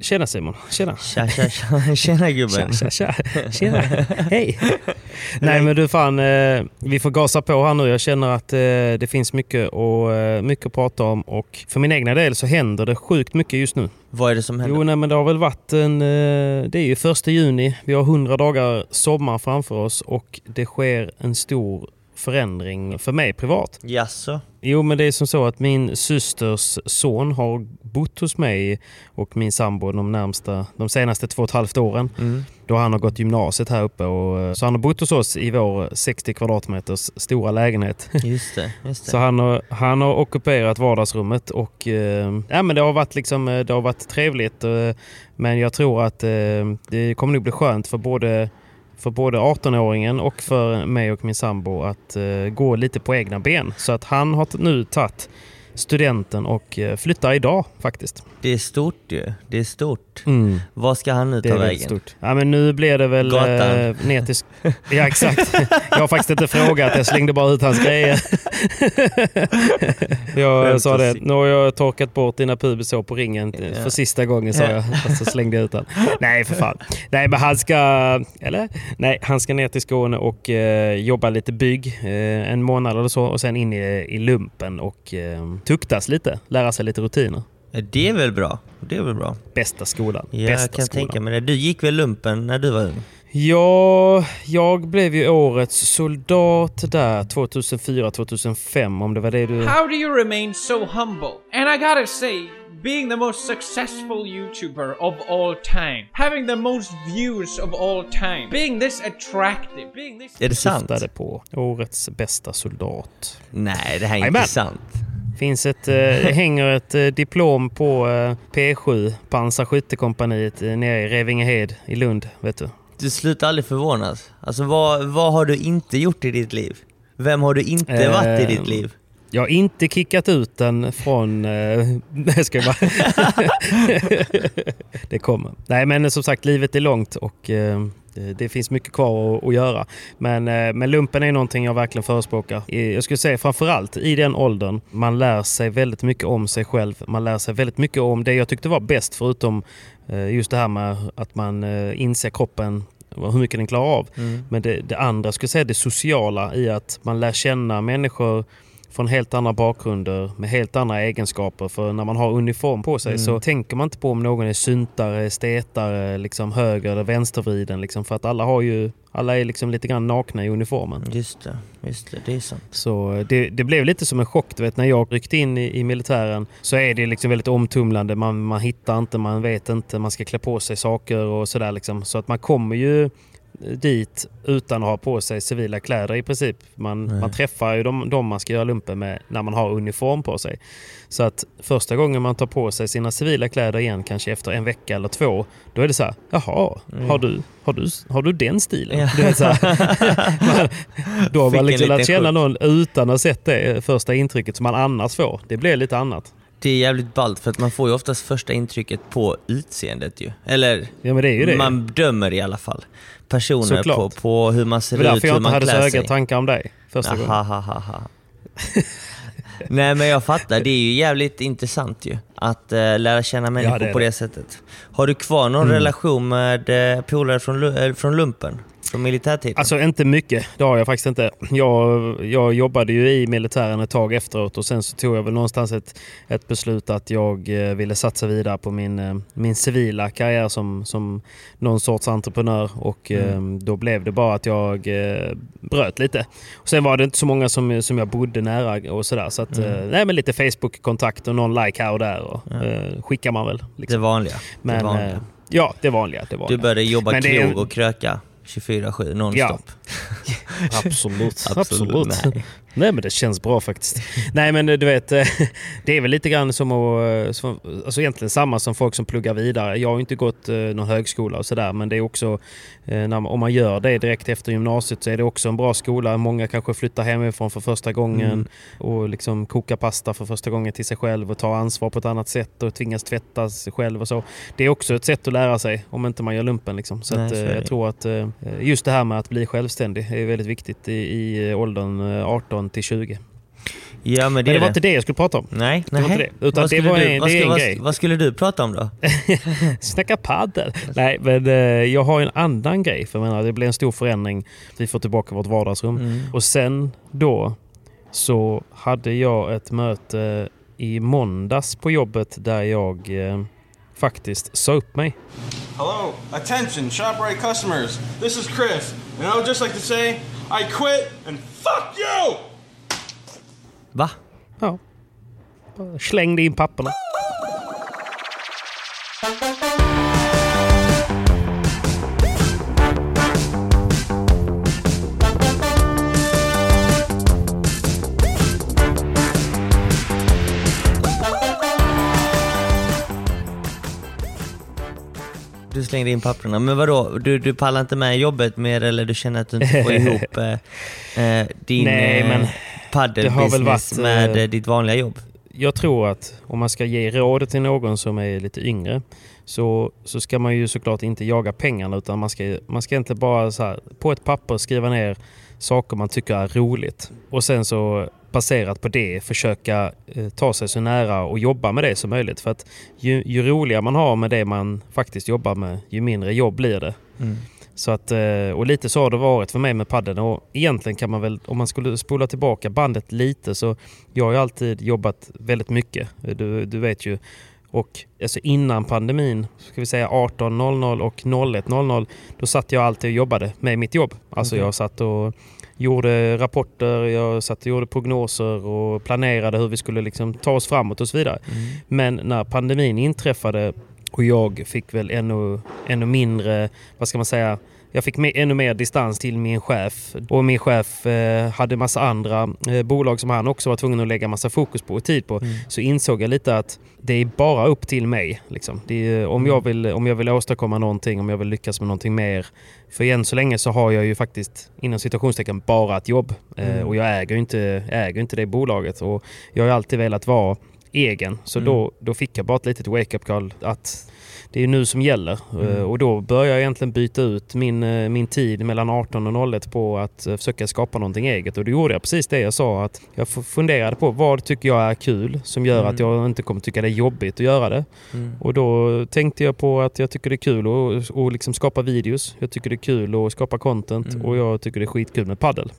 Tjena Simon, tjena. Tja, tja, tja. Tjena gubben. Tja, tja, tja. Tjena. Hej. Nej men du fan, eh, vi får gasa på här nu. Jag känner att eh, det finns mycket, och, eh, mycket att prata om och för min egna del så händer det sjukt mycket just nu. Vad är det som händer? Jo, nej, men det har väl varit en... Det är ju första juni. Vi har 100 dagar sommar framför oss och det sker en stor förändring för mig privat. Jaså? Jo, men det är som så att min systers son har bott hos mig och min sambo de, närmsta, de senaste två och ett halvt åren. Mm. Då han har gått gymnasiet här uppe. Och, eh, så han har bott hos oss i vår 60 kvadratmeters stora lägenhet. Just det. Just det. Så han har, han har ockuperat vardagsrummet och eh, ja, men det, har varit liksom, eh, det har varit trevligt. Eh, men jag tror att eh, det kommer nog bli skönt för både, för både 18-åringen och för mig och min sambo att eh, gå lite på egna ben. Så att han har nu tagit studenten och eh, flyttar idag faktiskt. Det är stort ju. Det är stort. Mm. Vad ska han nu Det ta väldigt vägen? stort. Ja, men nu blir det väl Gatan. eh, ner till... sk- Ja, exakt. Jag har faktiskt inte frågat. Jag slängde bara ut hans grejer. jag sa det. Nu har jag torkat bort dina pubisår på ringen Ja. för sista gången sa jag. Och så slängde jag ut den. Nej, för fan. Nej, men han ska... Eller? Nej, han ska ner till Skåne och eh, jobba lite bygg eh, en månad eller så. Och sen in i, i lumpen och eh, tuktas lite. Lära sig lite rutiner. Det är väl bra? Det är väl bra? Bästa skolan. Ja, Bästa jag kan skolan. tänka mig det. Du gick väl lumpen när du var ung? Ja, jag blev ju årets soldat där 2004-2005 om det var det du... How do you remain so humble? And I gotta say, being the most successful YouTuber of all time, having the most views of all time, being this attractive, being this. Är det sant? syftade på årets bästa soldat. Nej, det här är inte sant. Finns ett, eh, det hänger ett eh, diplom på eh, P7, Pansarskyttekompaniet nere i Revingehed i Lund, vet du. Du slutar aldrig förvånas. Alltså vad, vad har du inte gjort i ditt liv? Vem har du inte varit i ditt liv? Jag har inte kickat ut den från... Eh, nej, jag ska bara... det kommer. Nej, men som sagt, livet är långt och eh, det- finns mycket kvar att, göra. Men, eh, men lumpen är någonting jag verkligen förespråkar. Jag skulle säga framförallt i den åldern. Man lär sig väldigt mycket om sig själv. Man lär sig väldigt mycket om det jag tyckte var bäst förutom eh, just det här med att man eh, inser kroppen hur mycket den klarar av. Men det, det andra, skulle jag säga det sociala i att man lär känna människor från helt andra bakgrunder med helt andra egenskaper. För när man har uniform på sig så tänker man inte på om någon är syntare, stetare, liksom höger eller vänstervriden. Liksom, för att alla har ju, alla är liksom lite grann nakna i uniformen. Just det, just det. Det är sant. Så eh, det, det blev lite som en chock. Du vet, när jag ryckte in i, i militären så är det liksom väldigt omtumlande. Man, man hittar inte, man vet inte, man ska klä på sig saker och sådär. Liksom. Så att man kommer ju dit utan att ha på sig civila kläder i princip. Man, man träffar ju de, de man ska göra lumpen med när man har uniform på sig. Så att första gången man tar på sig sina civila kläder igen, kanske efter en vecka eller två, då är det så här, jaha, har, du, har, du, har du den stilen? Ja. Du vet, så man, då har Fick man liksom lärt känna någon utan att ha sett det första intrycket som man annars får. Det blir lite annat. Det är jävligt ballt för att man får ju oftast första intrycket på utseendet ju. Eller Ja det ju det. man dömer i alla fall personer på, Såklart. på hur man ser det var ut, därför jag hur inte man hade så klär höga sig. tankar om dig första gången. Nej men jag fattar, det är ju jävligt intressant ju. Att eh, lära känna människor det är på det. det sättet. Har du kvar någon Mm. relation med eh, polare från, eh, från lumpen? Från militärtiden? Alltså inte mycket, det har jag faktiskt inte. Jag, jag jobbade ju i militären ett tag efteråt och sen så tog jag väl någonstans ett, ett beslut att jag eh, ville satsa vidare på min, eh, min civila karriär som, som någon sorts entreprenör och eh, då blev det bara att jag bröt lite. Och sen var det inte så många som, som jag bodde nära och sådär så att, eh, nej men lite Facebook-kontakt och någon like här och där och, eh, skickar man väl. det Liksom. vanliga. Men, det vanliga. ja, det vanliga. Det Du vanliga. började jobba det krog och kröka 24-7 nonstop. Absolut. Absolut, Absolut. nej. Nej men det känns bra faktiskt. Nej men eh, du vet, eh, det är väl lite grann som att... Eh, som, alltså egentligen samma som folk som pluggar vidare. Jag har inte gått någon högskola och sådär men det är också... Man, om man gör det direkt efter gymnasiet så är det också en bra skola. Många kanske flyttar hemifrån för första gången mm. och liksom kokar pasta för första gången till sig själv och tar ansvar på ett annat sätt och tvingas tvätta sig själv och så. Det är också ett sätt att lära sig om inte man gör lumpen. Liksom. Så, Nej, att, så jag tror att just det här med att bli självständig är väldigt viktigt i, i åldern 18 15 till 20. Ja, men det, men det var det. inte det jag skulle prata om. Nej, det nej. Det. Utan det var en, det vad, grej. Vad skulle du prata om då? Snacka padel. Nej, men eh, jag har en annan grej. För menar, det blir en stor förändring. Vi får tillbaka vårt vardagsrum. Mm. Och sen då så hade jag ett möte i måndags på jobbet där jag eh, faktiskt sa upp mig. Hello, attention ShopRite customers. This is Chris. And I would just like to say I quit and fuck you! Va? Ja. Slängde in papperna. Du slängde in papperna. Men vadå, du, du pallar inte med jobbet mer eller du känner att du inte får ihop eh, eh, din Nej, eh, men paddelbusiness med eh, eh, ditt vanliga jobb? jag tror att om man ska ge råd till någon som är lite yngre så, så ska man ju såklart inte jaga pengarna utan man ska, man ska inte bara så här, på ett papper skriva ner saker man tycker är roligt och sen så baserat på det försöka eh, ta sig så nära och jobba med det som möjligt. För att ju, ju roligare man har med det man faktiskt jobbar med ju mindre jobb blir det. Mm. Så att, eh, och lite så har det varit för mig med paddeln. Och egentligen kan man väl, om man skulle spola tillbaka bandet lite så jag har ju alltid jobbat väldigt mycket. Du, du vet ju. Och alltså innan pandemin, ska vi säga 18.00 och 01.00, då satt jag alltid och jobbade med mitt jobb. Alltså Okej. jag satt och gjorde rapporter, jag satt och gjorde prognoser och planerade hur vi skulle liksom ta oss framåt och så vidare. Men när pandemin inträffade och jag fick väl ännu, ännu mindre, vad ska man säga, jag fick ännu mer distans till min chef. Och min chef eh, hade massa andra eh, bolag som han också var tvungen att lägga massa fokus på och tid på. Så insåg jag lite att det är bara upp till mig. Liksom. Är, om, jag vill, om jag vill åstadkomma någonting, om jag vill lyckas med någonting mer. För än så länge så har jag ju faktiskt inom citationstecken bara ett jobb. Eh, och jag äger inte, äger inte det bolaget. Och jag har alltid velat vara egen. Så då, då fick jag bara ett litet wake-up call att det är nu som gäller. Eh, Och då började jag egentligen byta ut min, eh, min tid mellan 18 och 01 på att eh, försöka skapa någonting eget. Och då gjorde jag precis det jag sa. att Jag funderade på vad tycker jag är kul som gör att jag inte kommer tycka det är jobbigt att göra det. Och då tänkte jag på att jag tycker det är kul att, att liksom skapa videos. Jag tycker det är kul att skapa content och jag tycker det är skitkul med paddel.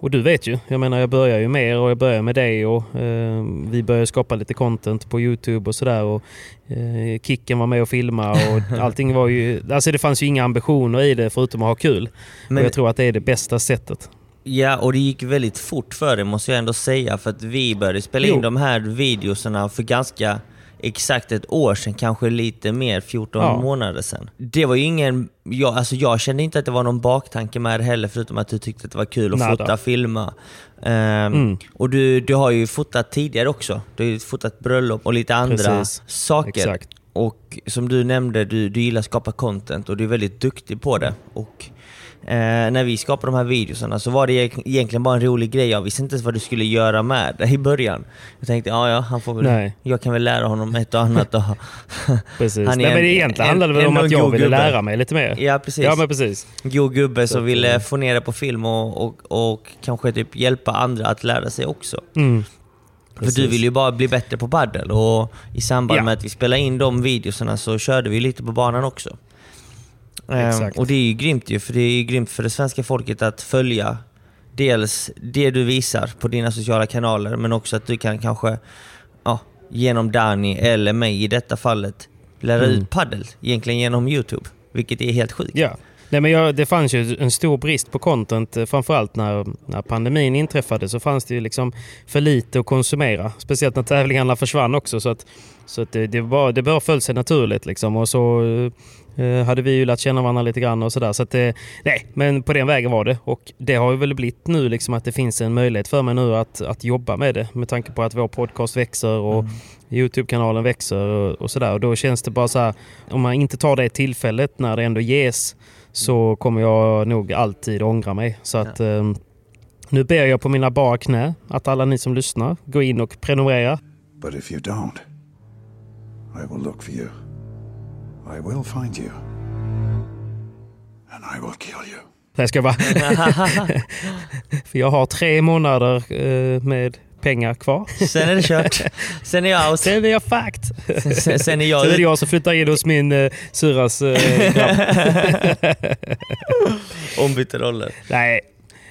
Och du vet ju, jag menar jag börjar ju med och jag börjar med dig och eh, vi börjar skapa lite content på Youtube och sådär och eh, Kicken var med och filma och allting var ju, alltså det fanns ju inga ambitioner i det förutom att ha kul. Men- och jag tror att det är det bästa sättet. Ja, och det gick väldigt fort för det måste jag ändå säga, för att vi började spela in Jo. de här videoserna för ganska exakt ett år sedan, kanske lite mer, 14 Ja. månader sedan. Det var ju ingen, jag, alltså jag kände inte att det var någon baktanke med det heller, förutom att du tyckte att det var kul att Nada. fota, filma. Ehm, Mm. Och du, du har ju fotat tidigare också. Du har ju fotat bröllop och lite andra Precis. saker. Exakt. Och som du nämnde, du, du gillar att skapa content och du är väldigt duktig på det. Och när vi skapade de här videorna så var det eg- egentligen bara en rolig grej. Jag visste inte ens vad du skulle göra med det i början. Jag tänkte, ja ja, han får väl, Nej. jag kan väl lära honom ett och annat. Och Precis. Han är Nej, men en- egentligen en- handlade det väl om att jag ville gubbe. lära mig lite mer. ja precis. Ja, men precis. God gubbe Så som ville eh, få ner det på film och, och, och kanske typ hjälpa andra att lära sig också. Mm. För Precis. du vill ju bara bli bättre på paddel och i samband Ja. med att vi spelade in de videorna så körde vi lite på banan också. Ehm, Exakt. och det är ju grymt ju, för det är ju grymt för det svenska folket att följa dels det du visar på dina sociala kanaler, men också att du kan kanske ja, genom Danny eller mig i detta fallet lära Mm. ut paddel egentligen genom Youtube. Vilket är helt sjukt. Ja. Nej, men jag, det fanns ju en stor brist på content, eh, framförallt när, när pandemin inträffade så fanns det ju liksom för lite att konsumera. Speciellt när tävlingarna försvann också. Så att, så att det, det, bara, det bara föll sig naturligt. Liksom. Och så eh, hade vi ju lärt känna varandra lite grann och sådär. Så att det, nej, men på den vägen var det. Och det har ju väl blivit nu liksom att det finns en möjlighet för mig nu att, att jobba med det. Med tanke på att vår podcast växer och Youtube-kanalen växer och, och sådär. Och då känns det bara så här, om man inte tar det tillfället när det ändå ges så kommer jag nog alltid ångra mig. Så att eh, nu ber jag på mina bara knä att alla ni som lyssnar går in och prenumerera. But if you don't, I will look for you. I will find you. And I will kill you. Det ska vara. För jag har tre månader eh, med pengar kvar. Sen är det kört. Sen är jag out. Sen är jag fucked. Sen, sen är jag Sen är det jag som flyttar in hos min eh, syrras eh, grabb. Ombytte roller. Nej,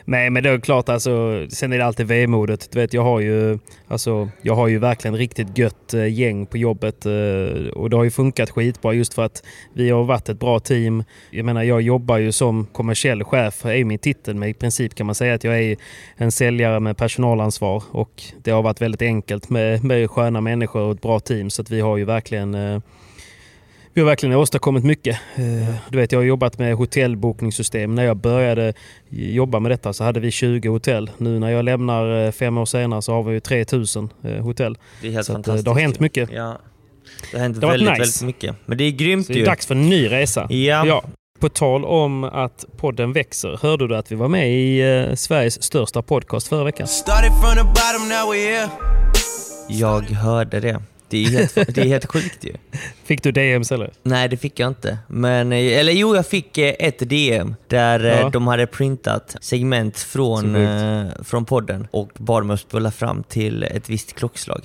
Nej, men det är klart alltså. Sen är det alltid vemodet. Du vet, jag har ju, alltså, jag har ju verkligen riktigt gött eh, gäng på jobbet eh, och det har ju funkat skitbra just för att vi har varit ett bra team. Jag menar, jag jobbar ju som kommersiell chef, är ju min titel, men i princip kan man säga att jag är en säljare med personalansvar och det har varit väldigt enkelt med, med sköna människor och ett bra team så att vi har ju verkligen eh, vi har verkligen åstadkommit mycket. Eh, Du vet, jag har jobbat med hotellbokningssystem. När jag började jobba med detta så hade vi 20 hotell. Nu när jag lämnar eh, fem år senare så har vi ju 3000 eh, hotell. Det är helt Så fantastiskt. det har hänt ju. mycket. Ja. Det har hänt Det väldigt, nice. väldigt mycket. Men det är grymt Så det ju. är dags för en ny resa. Ja. På tal om att podden växer. Hörde du att vi var med i Sveriges största podcast förra veckan? Started from the bottom, now we're here. Jag hörde det. Det är helt, det är helt sjukt ju. Fick du DMs eller? Nej, det fick jag inte. Men, eh, eller jo, jag fick eh, ett DM där eh, Ja. de hade printat segment från, sjukt. från podden och bad mig att spola fram till ett visst klockslag.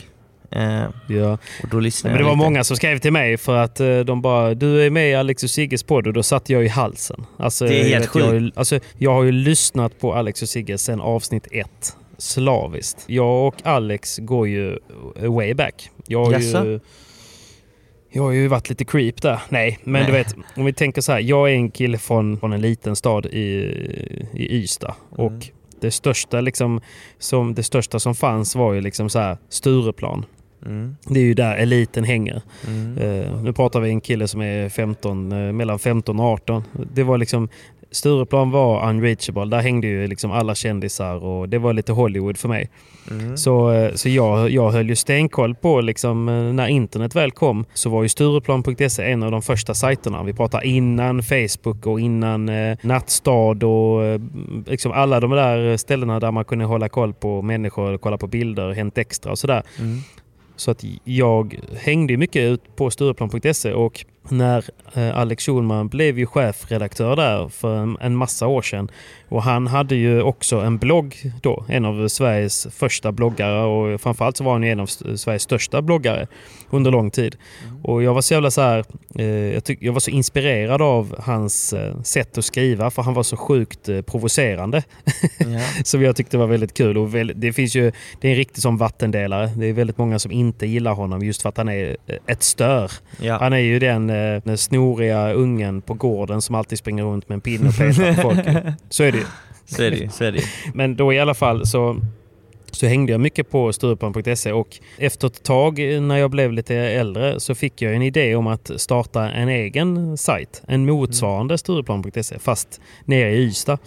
Eh, Ja. och då lyssnade Men det var lite. många som skrev till mig för att eh, de bara “du är med i Alex och Sigges podd” och då satt jag i halsen. Alltså, Det är helt vet, jag, alltså, jag har ju lyssnat på Alex och Sigge sedan avsnitt ett. Slaviskt. Jag och Alex går ju way back. Jag har ju, jag har ju varit lite creep där. Nej, men Nej. du vet, om vi tänker så här. Jag är en kille från, från en liten stad i, i Ystad. Mm. Och det största, liksom, som, det största som fanns var ju liksom så här Stureplan. Mm, Det är ju där eliten hänger. mm. Eh, nu pratar vi en kille som är 15, eh, mellan 15 och 18. Det var liksom, Stureplan var unreachable. Där hängde ju liksom alla kändisar och det var lite Hollywood för mig. Mm. Så, eh, så jag, jag höll ju stenkoll på liksom, eh, när internet väl kom så var ju Stureplan.se en av de första sajterna. Vi pratar innan Facebook och innan eh, Nattstad och eh, liksom alla de där ställena där man kunde hålla koll på människor, kolla på bilder, Hänt Extra och sådär. Mm. Så att jag hängde mycket ut på Stureplan.se och när eh, Alex Schulman blev ju chefredaktör där för en, massa år sedan. Och han hade ju också en blogg då, en av Sveriges första bloggare och framförallt så var han ju en av Sveriges största bloggare under lång tid. Och jag var så jävla så här, eh, jag, tyck, jag var så inspirerad av hans eh, sätt att skriva för han var så sjukt provocerande. Ja. Som jag tyckte var väldigt kul. Och det, finns ju, det är en riktig som vattendelare. Det är väldigt många som inte gillar honom just för att han är ett stör. Ja. Han är ju den, den snoriga ungen på gården som alltid springer runt med en pinne och petar på folk. Så är det ju. Så är det. Så är det. Men då i alla fall så, så hängde jag mycket på Stureplan.se och efter ett tag eh, när jag blev lite äldre så fick jag en idé om att starta en egen sajt. En motsvarande Stureplan.se fast nere i Ystad.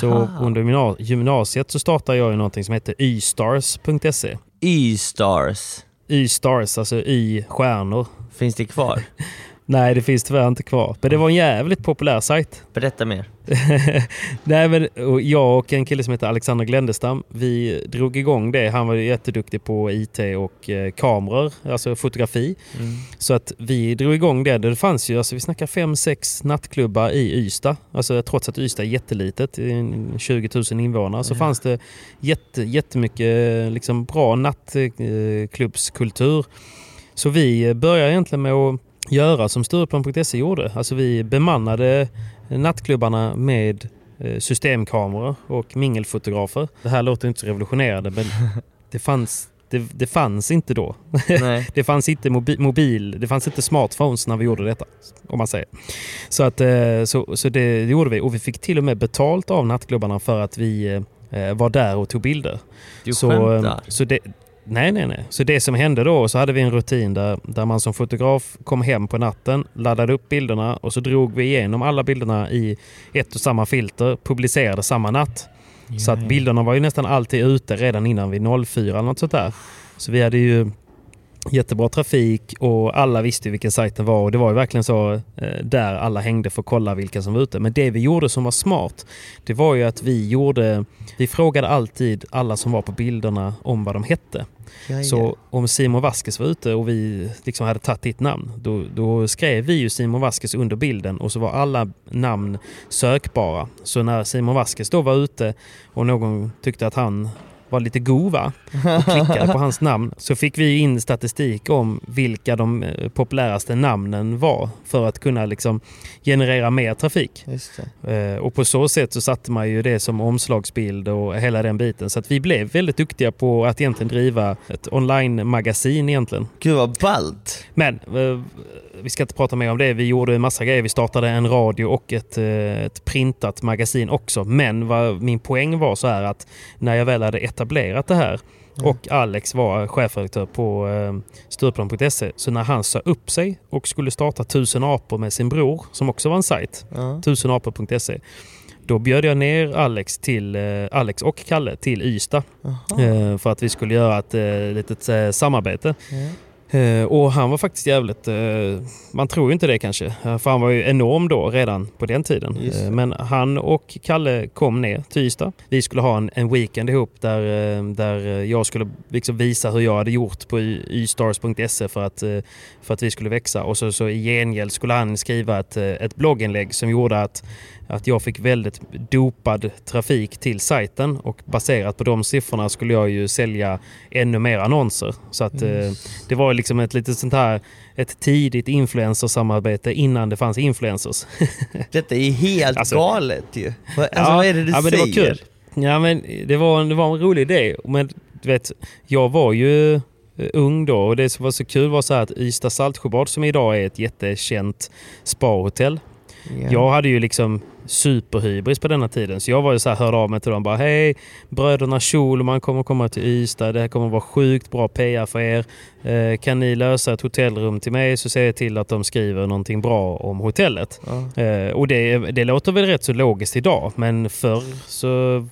Så Jaha. under gymna- gymnasiet så startade jag ju någonting som heter ystars.se. Y-stars. Y-stars, alltså Y-stjärnor. Finns det kvar? Nej, det finns tyvärr inte kvar. Men det var en jävligt populär sajt. Berätta mer. Nej, men, jag och en kille som heter Alexander Gländestam, vi drog igång det. Han var jätteduktig på IT och eh, kameror, alltså fotografi. Mm. Så att vi drog igång det. Det fanns ju, alltså vi snackar fem, sex nattklubbar i Ystad. Alltså trots att Ystad är jättelitet, det är 20 000 invånare, så Ja. fanns det jätte, jättemycket liksom, bra nattklubbskultur. Så vi började egentligen med att göra som Stureplan.se gjorde. Alltså vi bemannade nattklubbarna med eh, systemkameror och mingelfotografer. Det här låter inte så revolutionerande men det fanns, det, det fanns inte då. Nej. Det fanns inte mobi- mobil, det fanns inte smartphones när vi gjorde detta. Om man säger. Så, att, eh, så, så det gjorde vi och vi fick till och med betalt av nattklubbarna för att vi eh, var där och tog bilder. Du Så, skämtar? så det, nej, nej, nej. Så det som hände då, så hade vi en rutin där, där man som fotograf kom hem på natten, laddade upp bilderna och så drog vi igenom alla bilderna i ett och samma filter, publicerade samma natt. Så att bilderna var ju nästan alltid ute redan innan vid 04 eller något sånt där. Så vi hade ju jättebra trafik och alla visste vilken sajten var och det var ju verkligen så eh, där alla hängde för att kolla vilka som var ute. Men det vi gjorde som var smart, det var ju att vi gjorde, vi frågade alltid alla som var på bilderna om vad de hette. Ja, ja. Så om Simon Vasquez var ute och vi liksom hade tagit ditt namn, då, då skrev vi ju Simon Vasquez under bilden och så var alla namn sökbara. Så när Simon Vasquez då var ute och någon tyckte att han var lite god va? och klickade på hans namn så fick vi in statistik om vilka de eh, populäraste namnen var för att kunna liksom generera mer trafik. Eh, Och på så sätt så satte man ju det som omslagsbild och hela den biten. Så att vi blev väldigt duktiga på att egentligen driva ett online-magasin egentligen. Gud vad ballt. Men eh, vi ska inte prata mer om det. Vi gjorde en massa grejer. Vi startade en radio och ett, ett printat magasin också. Men vad min poäng var så här att när jag väl hade etablerat det här och Alex var chefredaktör på eh, Stureplan.se. Så när han sa upp sig och skulle starta Tusen apor med sin bror, som också var en sajt, Ja. tusenapor.se. Då bjöd jag ner Alex, till, eh, Alex och Kalle till Ystad eh, för att vi skulle göra ett eh, litet eh, samarbete. Eh, och han var faktiskt jävligt, eh, man tror ju inte det kanske, eh, för han var ju enorm då redan på den tiden. Eh, men han och Kalle kom ner till Ystad. Vi skulle ha en, en weekend ihop där, eh, där eh, jag skulle liksom visa hur jag hade gjort på ystars.se för att, eh, för att vi skulle växa. Och så, så i gengäld skulle han skriva ett, eh, ett blogginlägg som gjorde att att jag fick väldigt dopad trafik till sajten och baserat på de siffrorna skulle jag ju sälja ännu mer annonser. Så att eh, det var liksom ett litet sånt här ett tidigt influencersamarbete innan det fanns influencers. Detta är helt Alltså- galet ju. Alltså vad är det du ja, men säger? det var kul. Ja, men det var, en- det var en rolig idé. Men du vet, jag var ju eh, ung då och det som var så kul var så att Ystad Saltsjöbad som idag är ett jättekänt spahotell. Ja. Jag hade ju liksom superhybris på denna tiden. Så jag var ju så här, hörde av mig till dem bara hej, bröderna Schulman kommer komma till Ystad. Det här kommer vara sjukt bra PR för er. Eh, kan ni lösa ett hotellrum till mig så ser jag till att de skriver någonting bra om hotellet. Ja. Eh, och det, det låter väl rätt så logiskt idag, men förr så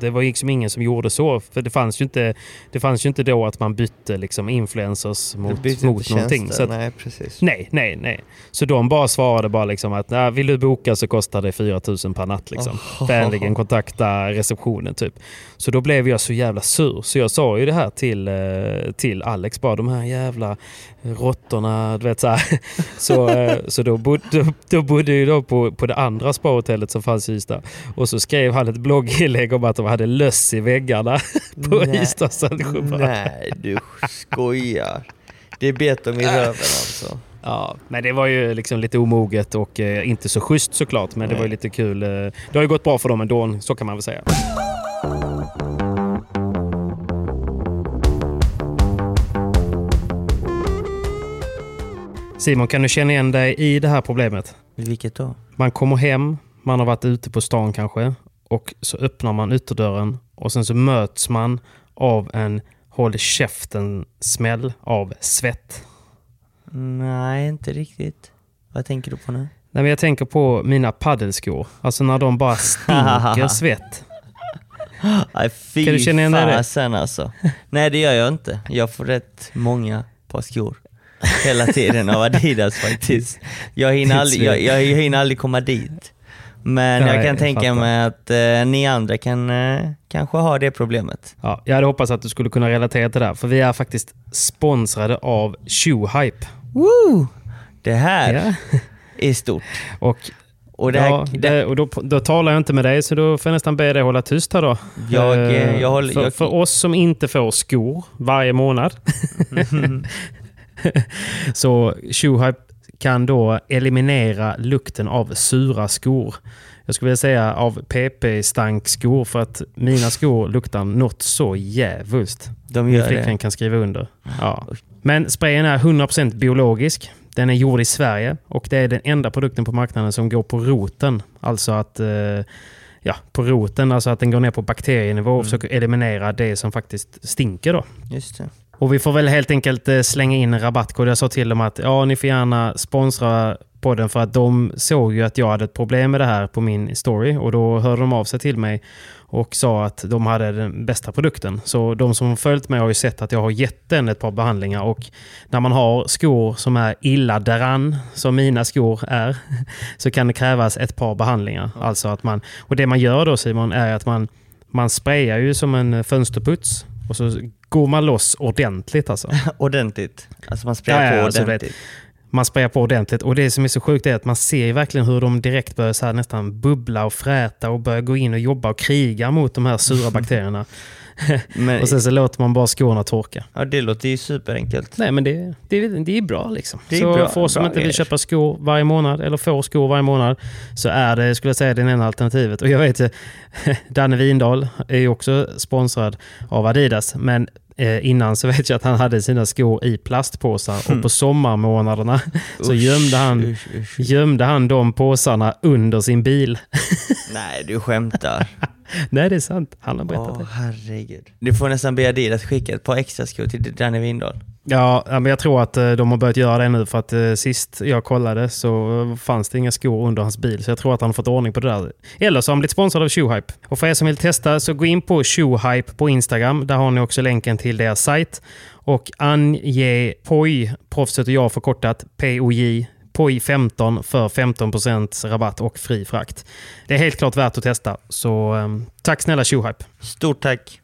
det var liksom ingen som gjorde så. För det fanns ju inte, det fanns ju inte då att man bytte liksom influencers mot, mot någonting. Så att, Nej, precis. Nej, nej, nej. Så de bara svarade bara liksom att nej, vill du boka så kostar det 4 000 per natt. Liksom. Oh. Vänligen kontakta receptionen typ. Så då blev jag så jävla sur. Så jag sa ju det här till, eh, till Alex bara, de här jävla råttorna, du vet så här. Så, eh, så då, bodde, då, då bodde ju då på, på det andra spahotellet som fanns i Ystad. Och så skrev han ett blogginlägg om att de hade löss i väggarna på Nej. Ystad Saltsjöbad. Nej, du skojar. Det bet dem i röven alltså. Ja, men det var ju liksom lite omoget och eh, inte så schysst såklart. Men det Nej. var ju lite kul. Eh, det har ju gått bra för dem ändå, så kan man väl säga. Simon, kan du känna igen dig i det här problemet? Vilket då? Man kommer hem, man har varit ute på stan kanske och så öppnar man ytterdörren och sen så möts man av en håll käften-smäll av svett. Nej, inte riktigt. Vad tänker du på nu? Nej, men jag tänker på mina paddelskor. Alltså när de bara stinker svett. Nej, fy Kan du känna igen dig i det? alltså. Nej, det gör jag inte. Jag får rätt många par skor. Hela tiden av Adidas faktiskt. Jag hinner, aldrig, jag, jag, hinner aldrig komma dit. Men Nej, jag kan tänka fattar. mig att eh, ni andra kan eh, kanske ha det problemet. Ja, jag hade hoppats att du skulle kunna relatera till det här, för vi är faktiskt sponsrade av Shoehype. Woo! Det här Ja. är stort. Och, Och det här, ja, det, och då, då talar jag inte med dig, så då får jag nästan be dig hålla tyst här då. Jag, eh, Eh, jag håller- för, jag- för oss som inte får skor varje månad, så Shoehype kan då eliminera lukten av sura skor. Jag skulle vilja säga av PP-stankskor för att mina skor luktar något så jävulst. de Min gör flickvän det. kan skriva under. Ja. Men sprayen är 100% biologisk. Den är gjord i Sverige och det är den enda produkten på marknaden som går på roten. Alltså att eh, ja, på roten, alltså att den går ner på bakterienivå och försöker eliminera det som faktiskt stinker. Då. Just det. Och vi får väl helt enkelt eh, slänga in en rabattkod. Jag sa till dem att ja, ni får gärna sponsra podden för att de såg ju att jag hade ett problem med det här på min story och då hörde de av sig till mig och sa att de hade den bästa produkten. Så de som har följt mig har ju sett att jag har gett den ett par behandlingar och när man har skor som är illa däran, som mina skor är, så kan det krävas ett par behandlingar. Alltså att man, och det man gör då Simon är att man, man sprayar ju som en fönsterputs och så går man loss ordentligt alltså. Ordentligt. Alltså man sprayar Ja, ja, på alltså, du vet, ordentligt. Man sprayar på ordentligt och det som är så sjukt är att man ser verkligen hur de direkt börjar så här nästan bubbla och fräta och börjar gå in och jobba och kriga mot de här sura bakterierna. Men, och sen så låter man bara skorna torka. ja, det låter ju superenkelt. Nej men det, det, det är bra liksom. Det är så bra- för oss som inte vill köpa skor varje månad eller får skor varje månad så är det, skulle jag säga, det enda alternativet. Och jag vet, Danne Windahl är ju också sponsrad av Adidas, men eh, innan så vet jag att han hade sina skor i plastpåsar och på sommarmånaderna så Usch, gömde han, usch, usch. gömde han de påsarna under sin bil. Nej, du skämtar. Nej, det är sant. Han har berättat Åh, det. herregud. Du får nästan be Adidas skicka ett par extra skor till Danny Windahl. Ja, men jag tror att eh, de har börjat göra det nu för att eh, sist jag kollade så eh, fanns det inga skor under hans bil. Så jag tror att han har fått ordning på det där. Eller så har han blivit sponsrad av Shoehype. Och för er som vill testa så gå in på Shoehype på Instagram. Där har ni också länken till deras sajt. Och ange POJ, proffset och jag förkortat, POJ, POJ 15 för 15% rabatt och fri frakt. Det är helt klart värt att testa. Så ehm, tack snälla Shoehype. Stort tack.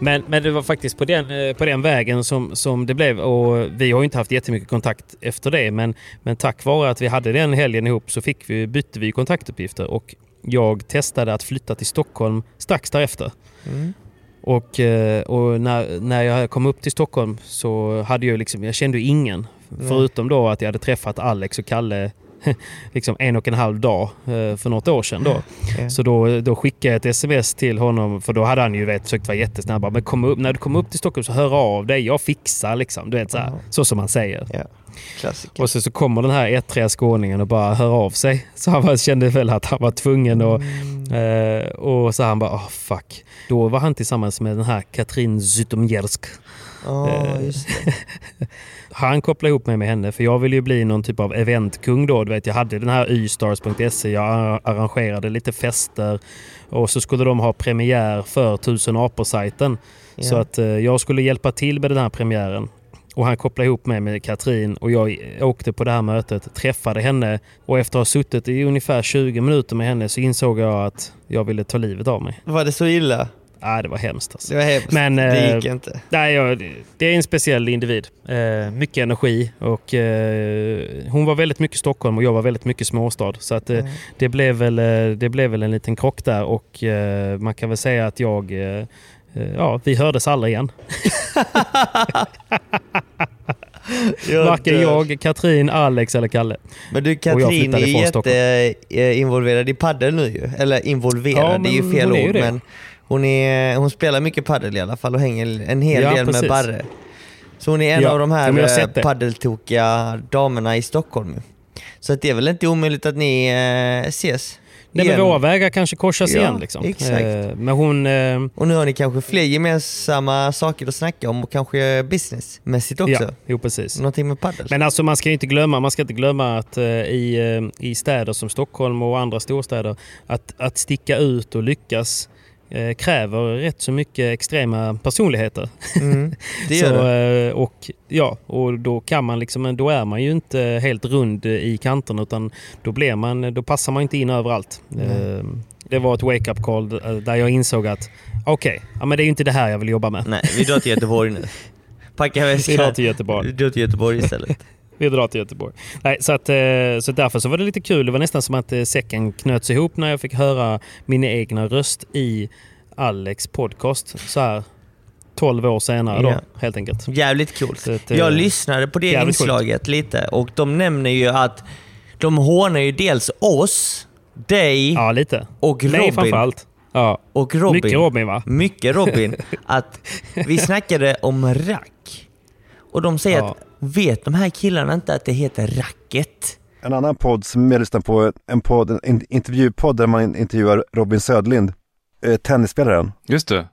Men, men det var faktiskt på den, eh, på den vägen som, som det blev. Och vi har ju inte haft jättemycket kontakt efter det. Men, men tack vare att vi hade den helgen ihop så fick vi, bytte vi kontaktuppgifter. Och jag testade att flytta till Stockholm strax därefter. Mm. Och, eh, och när, när jag kom upp till Stockholm så hade jag liksom, jag kände ingen. Förutom då att jag hade träffat Alex och Kalle liksom en och en halv dag eh, för något år sedan. Då. Ja. Så då, då skickade jag ett sms till honom, för då hade han ju vet, försökt vara jättesnabb. Men kom upp, när du kommer upp till Stockholm så hör av dig, jag fixar liksom. Du vet, så, här, Ja. så som man säger. Klassiker. Och så, så kommer den här ettriga skåningen och bara hör av sig. Så han kände väl att han var tvungen att... Eh, och så han bara, oh, fuck. Då var han tillsammans med den här Katrin Zytomiersk. Ja, eh. Han kopplade ihop mig med henne för jag ville ju bli någon typ av eventkung då. Du vet, jag hade den här ystars.se, jag ar- arrangerade lite fester och så skulle de ha premiär för Tusen apor-sajten. Så Ja. att eh, jag skulle hjälpa till med den här premiären. Och han kopplade ihop mig med Katrin och jag åkte på det här mötet, träffade henne och efter att ha suttit i ungefär 20 minuter med henne så insåg jag att jag ville ta livet av mig. Var det så illa? Nej, det var hemskt alltså. Det var hemskt. Men, det eh, gick inte. Nej, det- är en speciell individ. Eh, mycket energi och eh, hon var väldigt mycket Stockholm och jag var väldigt mycket småstad. Så att, eh, det, blev väl, det blev väl en liten krock där och man kan väl säga att jag Ja, vi hördes aldrig igen. Varken jag, Katrin, Alex eller Kalle. Men du Katrin är jätteinvolverad i padel nu ju. Eller involverad, Ja, det är ju men fel ord men hon, är, hon spelar mycket padel i alla fall och hänger en hel Ja, del precis. med Barre. Så hon är en Ja, av de här men eh, paddeltokiga damerna i Stockholm. Så att det är väl inte omöjligt att ni eh, ses Nej, men igen. våra vägar kanske korsas Ja, igen. Liksom. exakt. Eh, men hon... Eh, Och nu har ni kanske fler gemensamma saker att snacka om och kanske businessmässigt också. ja, jo precis. Någonting med padel. Men alltså man ska inte glömma, man ska inte glömma att eh, i, eh, i städer som Stockholm och andra storstäder att, att sticka ut och lyckas eh, kräver rätt så mycket extrema personligheter. Mm, det så, gör eh, och, ja, och då, kan man liksom, då är man ju inte helt rund i kanterna utan då, blir man, då passar man inte in överallt. Eh, det var ett wake-up call eh, där jag insåg att okej, okay, ja, men det är ju inte det här jag vill jobba med. Nej, vi drar till Göteborg nu. Packa väskan. Vi drar till Göteborg. Vi drar till Göteborg istället. Vi drar till Göteborg. Nej, så, att, eh, så därför så var det lite kul. Det var nästan som att eh, säcken knöts ihop när jag fick höra min egna röst i Alex podcast. Så här 12 år senare då, Ja. helt enkelt. Jävligt coolt. Att, eh, Jag lyssnade på det jävligt coolt. inslaget lite och de nämner ju att de hånar ju dels oss, dig Ja, lite. och Robin. framförallt. Ja. Och Robin. Mycket Robin va? Mycket Robin. Att vi snackade om rack. Och de säger Ja. att vet de här killarna inte att det heter racket? En annan podd som jag lyssnar på, en, podd, en in- intervjupodd där man intervjuar Robin Södlind, eh, tennisspelaren. Just det.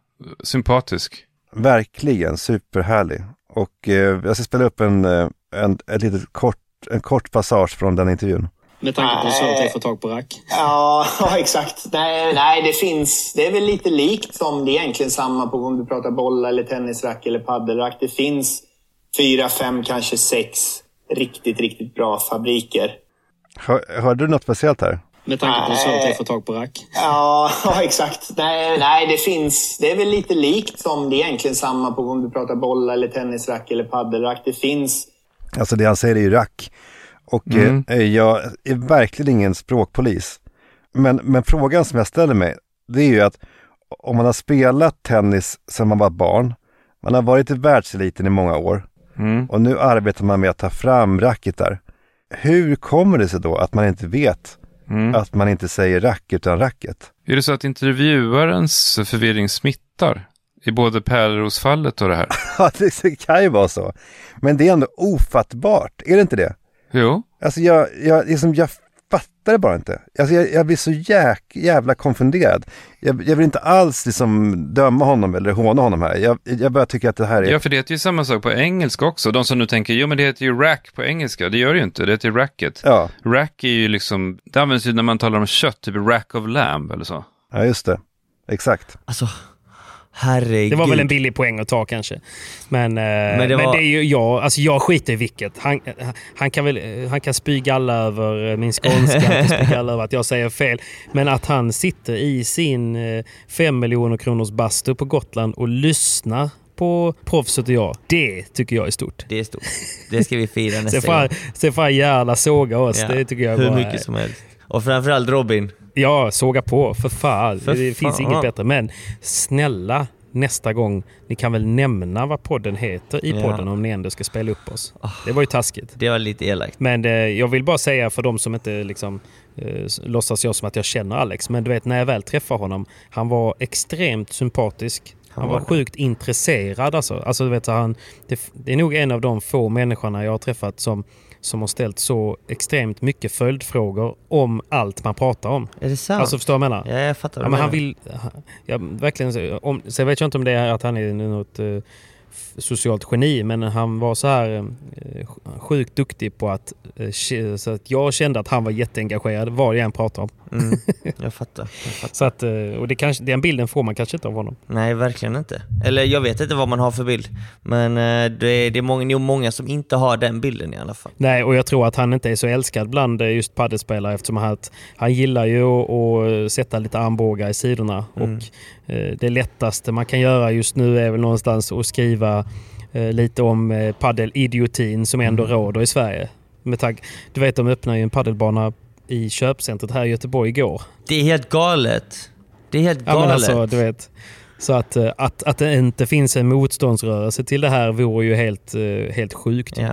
Sympatisk. Verkligen superhärlig. Och eh, jag ska spela upp en, eh, en, ett litet kort, en kort passage från den intervjun. Med tanke på hur svårt det är att få tag på rack. Ja, ja, exakt. Nej, nej, det finns. Det är väl lite likt som det är egentligen samma på om du pratar bollar eller tennisrack eller paddelrack. Det finns fyra, fem, kanske sex riktigt, riktigt bra fabriker. Hör, hörde du något speciellt här? Med tanke på hur svårt det är att få tag på rack. Ja, ja, exakt. Nej, nej, det finns. Det är väl lite likt som det är egentligen samma på om du pratar bollar eller tennisrack eller paddelrack. Det finns Alltså det han säger är ju rack. Och Mm. eh, jag är verkligen ingen språkpolis. Men, men frågan som jag ställer mig, det är ju att om man har spelat tennis sedan man var barn, man har varit i världseliten i många år Mm. och nu arbetar man med att ta fram racketar. Hur kommer det sig då att man inte vet Mm. att man inte säger rack utan racket? Är det så att intervjuarens förvirring smittar? I både Pärleros-fallet och det här? Ja, det kan ju vara så. Men det är ändå ofattbart, är det inte det? Jo. Alltså jag, jag, liksom, jag fattar det bara inte. Alltså jag, jag blir så jäk, jävla konfunderad. Jag, jag vill inte alls liksom döma honom eller håna honom här. Jag, jag bara tycker att det här är... Ja, för det heter ju samma sak på engelska också. De som nu tänker, jo men det heter ju rack på engelska. Det gör det ju inte, det heter ju racket. Ja, Rack är ju liksom, det används ju när man talar om kött, typ rack of lamb eller så. ja just det. Exakt. Alltså, herregud. Det var väl en billig poäng att ta kanske. Men, eh, men, det det, var- är ju jag, alltså jag skiter i vilket. Han, han, kan väl, han kan spy galla över eh, min skånska, han kan spy galla över att jag säger fel. Men att han sitter i sin eh, fem miljoner kronors bastu på Gotland och lyssnar på proffset och jag. Det tycker jag är stort. Det är stort. Det ska vi fira nästa gång. sen får han gärna såga oss. Ja, Det tycker jag Hur bara mycket som helst. Och framförallt Robin. Ja, såga på. För fan. För det finns fan. inget bättre. Men snälla, nästa gång, ni kan väl nämna vad podden heter i Ja. podden om ni ändå ska spela upp oss. Det var ju taskigt. Det var lite elakt. Men eh, jag vill bara säga för de som inte liksom, eh, låtsas jag som att jag känner Alex. Men du vet, när jag väl träffar honom, han var extremt sympatisk. Han, Han var var sjukt intresserad alltså. alltså du vet, han, det, det är nog en av de få människorna jag har träffat som, som har ställt så extremt mycket följdfrågor om allt man pratar om. Är det sant? Alltså förstår du vad jag menar? Ja, jag fattar Ja, men han vill... Ja, verkligen, om, sen vet jag inte om det är att han är något eh, socialt geni, men han var så här eh, sjukt duktig på att... eh, så att jag kände att han var jätteengagerad vad jag än pratade om. Mm, jag fattar. Jag fattar. Så att, eh, och det kanske, den bilden får man kanske inte av honom. Nej, verkligen inte. Eller jag vet inte vad man har för bild. Men det är, det är många, nog många som inte har den bilden i alla fall. Nej, och jag tror att han inte är så älskad bland just paddelspelare eftersom han, han gillar ju att, sätta lite armbågar i sidorna. Mm. Och det lättaste man kan göra just nu är väl någonstans att skriva eh, lite om eh, paddelidiotin som ändå Mm. råder i Sverige. Med tag, du vet, de öppnade ju en paddelbana i köpcentret här i Göteborg igår. Det är helt galet. Det är helt Ja, men galet. alltså, du vet. Så att, eh, att, att det inte finns en motståndsrörelse till det här vore ju helt, eh, helt sjukt. Ja.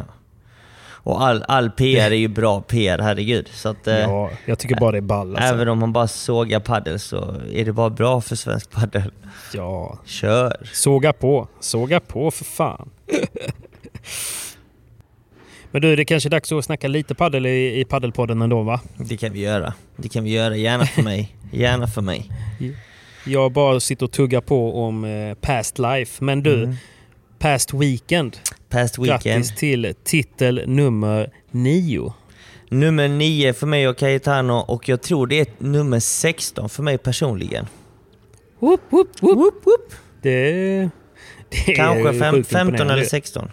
Och all, all PR är ju bra PR, herregud. Så att, eh, Ja, jag tycker bara det är ball. Alltså. Även om man bara sågar paddel så är det bara bra för svensk paddel. Ja. Kör! Såga på. Såga på för fan. Men du, det kanske är dags att snacka lite paddel i, i paddelpodden ändå va? Det kan vi göra. Det kan vi göra, gärna för mig. Gärna för mig. Jag bara sitter och tuggar på om eh, past life. Men du, Mm. past weekend. Past weekend. Grattis till titel nummer nio. Nummer 9 för mig och Cayetano och jag tror det är nummer 16 för mig personligen. Whoop, whoop, whoop. Det, det är Kanske fem, sjukt 15 imponerande. eller 16.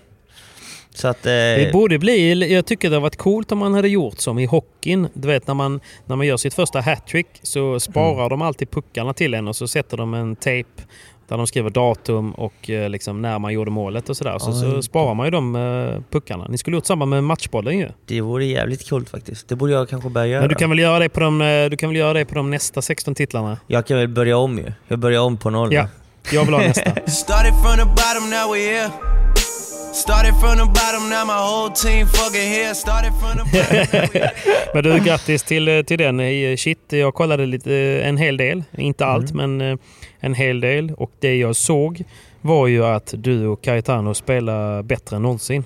Så att... Eh, Det borde bli, jag tycker det har varit coolt om man hade gjort som i hockeyn. Du vet när man, när man gör sitt första hattrick så sparar Mm. de alltid puckarna till en och så sätter de en tejp där de skriver datum och eh, liksom när man gjorde målet och sådär. Så, så sparar man ju de eh, puckarna. Ni skulle gjort samma med matchbollen ju. Det vore jävligt coolt faktiskt. Det borde jag kanske börja göra. Men du kan väl göra det på de, eh, du kan väl göra det på de nästa 16 titlarna? Jag kan väl börja om ju. Jag börjar om på noll. Ja, jag vill ha nästa. Started from the bottom, now bottom, my whole team fucking here. Started from the Men du, grattis till, eh, till den. Eh, Shit, jag kollade lite, eh, en hel del. Inte allt, men eh, en hel del. Och det jag såg var ju att du och Cayetano spelar bättre än någonsin.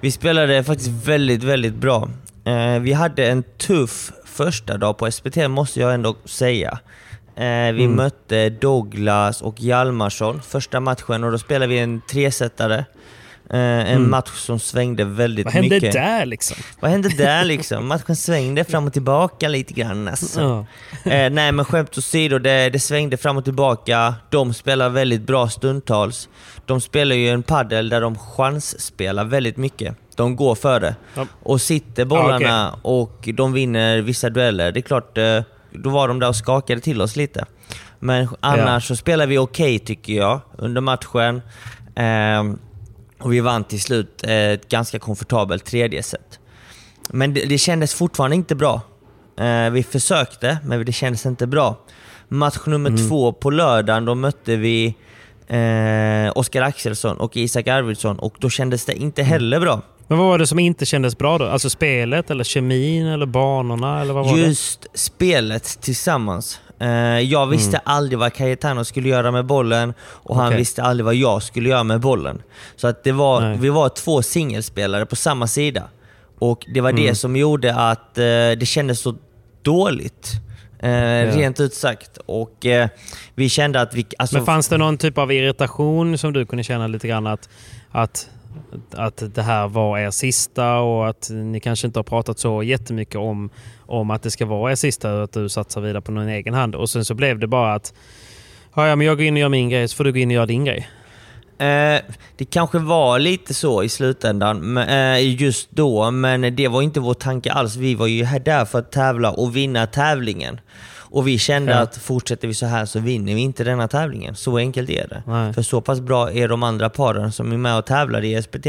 Vi spelade faktiskt väldigt, väldigt bra. Vi hade en tuff första dag på SPT måste jag ändå säga. Eh, vi Mm. mötte Douglas och Hjalmarsson första matchen och då spelade vi en tresetare. Eh, en Mm. match som svängde väldigt Vad hände mycket. där liksom? Vad hände där liksom? Matchen svängde fram och tillbaka lite grann alltså. Ja. Eh, nej men skämt åsido, det, det svängde fram och tillbaka. De spelar väldigt bra stundtals. De spelar ju en paddel där de chansspelar väldigt mycket. De går för det. Ja. Och sitter bollarna och de vinner vissa dueller. Det är klart, eh, då var de där och skakade till oss lite. Men annars så spelar vi okej tycker jag under matchen. Ehm, och vi vann till slut eh, ett ganska komfortabelt tredje set. Men det, det kändes fortfarande inte bra. Eh, vi försökte, men det kändes inte bra. Match nummer Mm. två på lördagen, då mötte vi eh, Oskar Axelsson och Isak Arvidsson och då kändes det inte heller bra. Men vad var det som inte kändes bra då? Alltså spelet, eller kemin, eller banorna? Eller vad var Just spelet tillsammans. Eh, jag visste aldrig vad Cayetano skulle göra med bollen och han Mm. Okej. visste aldrig vad jag skulle göra med bollen. Så att det var, Nej. vi var två singelspelare på samma sida. Och det var Mm. det som gjorde att eh, det kändes så dåligt. Eh, Rent ut sagt. Och eh, vi kände att vi... Alltså, Men fanns det någon typ av irritation som du kunde känna lite grann att, att, att det här var er sista och att ni kanske inte har pratat så jättemycket om, om att det ska vara er sista och att du satsar vidare på någon egen hand. Och sen så blev det bara att ja, men jag går in och gör min grej så får du gå in och göra din grej. Eh, det kanske var lite så i slutändan, men, eh, just då, men det var inte vår tanke alls. Vi var ju här där för att tävla och vinna tävlingen. Och vi kände Ja. att fortsätter vi så här så vinner vi inte denna tävlingen. Så enkelt är det. Nej. För så pass bra är de andra paren som är med och tävlar i SPT.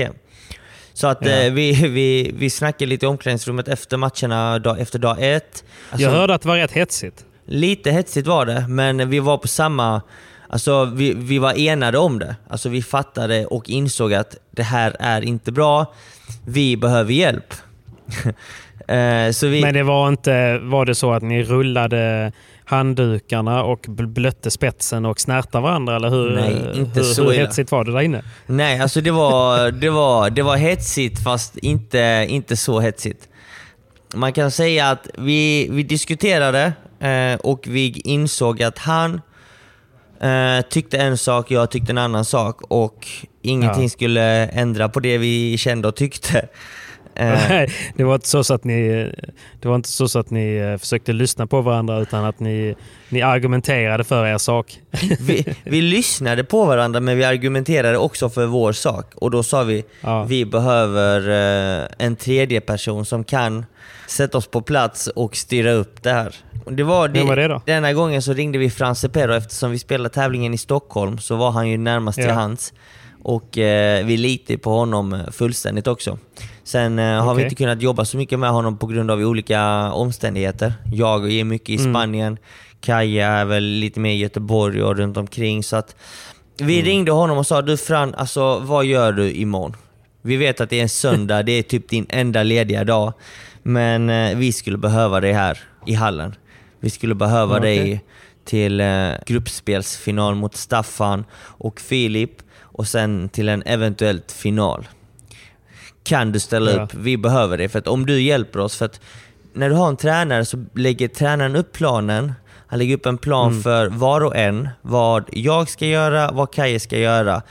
Så att Ja. eh, vi, vi, vi snackade lite i omklädningsrummet efter matcherna, dag, efter dag ett. Alltså, jag hörde att det var rätt hetsigt. Lite hetsigt var det, men vi var på samma... Alltså vi, vi var enade om det. Alltså vi fattade och insåg att det här är inte bra. Vi behöver hjälp. Eh, vi, Men det var inte var det så att ni rullade handdukarna och bl- blötte spetsen och snärtade varandra? Eller hur, Nej, inte hur, så hur illa. hetsigt var det där inne? Nej, alltså det var, det var, det var hetsigt fast inte, inte så hetsigt. Man kan säga att vi, vi diskuterade eh, och vi insåg att han eh, tyckte en sak, jag tyckte en annan sak och ingenting Ja. skulle ändra på det vi kände och tyckte. Eh, Nej, det var inte så, så att ni, det var inte så, att ni eh, försökte lyssna på varandra utan att ni, ni argumenterade för er sak. vi, vi lyssnade på varandra men vi argumenterade också för vår sak. Och då sa vi, Ja. vi behöver eh, en tredje person som kan sätta oss på plats och styra upp det här. Det var det, Vem var det då? Denna gången så ringde vi Franse Pero eftersom vi spelade tävlingen i Stockholm så var han ju närmast till Ja. hands. Och eh, vi litar på honom fullständigt också. Sen eh, har vi Okej. inte kunnat jobba så mycket med honom på grund av olika omständigheter. Jag är mycket i Mm. Spanien, Kaja är väl lite mer i Göteborg och runt omkring. Så att vi Mm. ringde honom och sa du Fran, alltså, vad gör du imorgon? Vi vet att det är en söndag, det är typ din enda lediga dag. Men eh, vi skulle behöva dig här i hallen. Vi skulle behöva Okej. dig till eh, gruppspelsfinal mot Staffan och Filip och sen till en eventuellt final. Kan du ställa Ja. upp? Vi behöver det. För att om du hjälper oss, för att när du har en tränare så lägger tränaren upp planen. Han lägger upp en plan Mm. för var och en. Vad jag ska göra, vad Kaje ska göra.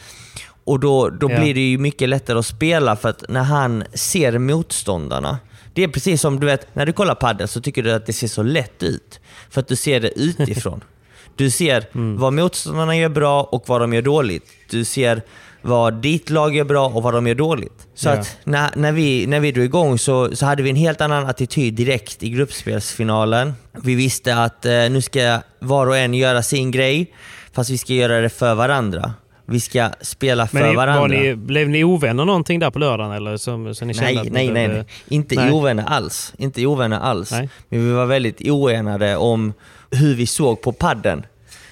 Och då, då Ja. blir det ju mycket lättare att spela för att när han ser motståndarna. Det är precis som du vet, när du kollar padel så tycker du att det ser så lätt ut. För att du ser det utifrån. Du ser Mm. vad motståndarna gör bra och vad de gör dåligt. Du ser vad ditt lag gör bra och vad de gör dåligt. Så Ja. att när, när, vi, när vi drog igång så, så hade vi en helt annan attityd direkt i gruppspelsfinalen. Vi visste att eh, nu ska var och en göra sin grej, fast vi ska göra det för varandra. Vi ska spela för Men varandra. var ni, blev ni ovänner någonting där på lördagen? Eller så, så ni Nej, nej, nej, behövde- nej. Inte Nej. ovänner alls. Inte ovänner alls. Nej. Men vi var väldigt oenade om hur vi såg på padden.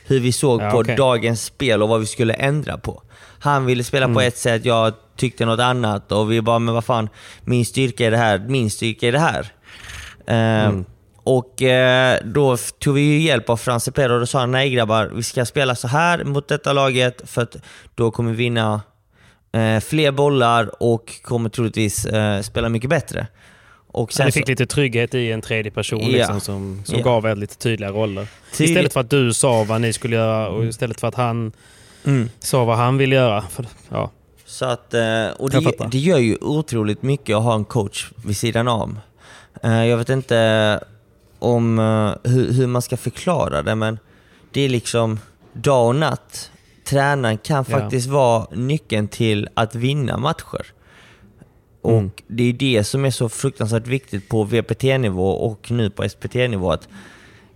Hur vi såg Ja, på okej. dagens spel och vad vi skulle ändra på. Han ville spela på Mm. ett sätt, jag tyckte något annat och vi bara, men vad fan, min styrka är det här, min styrka är det här. Eh, Mm. Och eh, då tog vi hjälp av Frans Cepeda och då sa han, nej grabbar, vi ska spela så här mot detta laget för att då kommer vi vinna eh, fler bollar och kommer troligtvis eh, spela mycket bättre. Och Så ni så- fick lite trygghet i en tredje person Ja. liksom, som, som Ja. gav er lite tydliga roller. Tydlig- Istället för att du sa vad ni skulle göra och istället för att han Mm. sa vad han ville göra. För, ja. Så att, eh, och det, det gör ju otroligt mycket att ha en coach vid sidan om. Eh, Jag vet inte om eh, hur, hur man ska förklara det, men det är liksom dag och natt. Tränaren kan Ja. faktiskt vara nyckeln till att vinna matcher. Och Mm. det är det som är så fruktansvärt viktigt på VPT-nivå och nu på SPT-nivå. att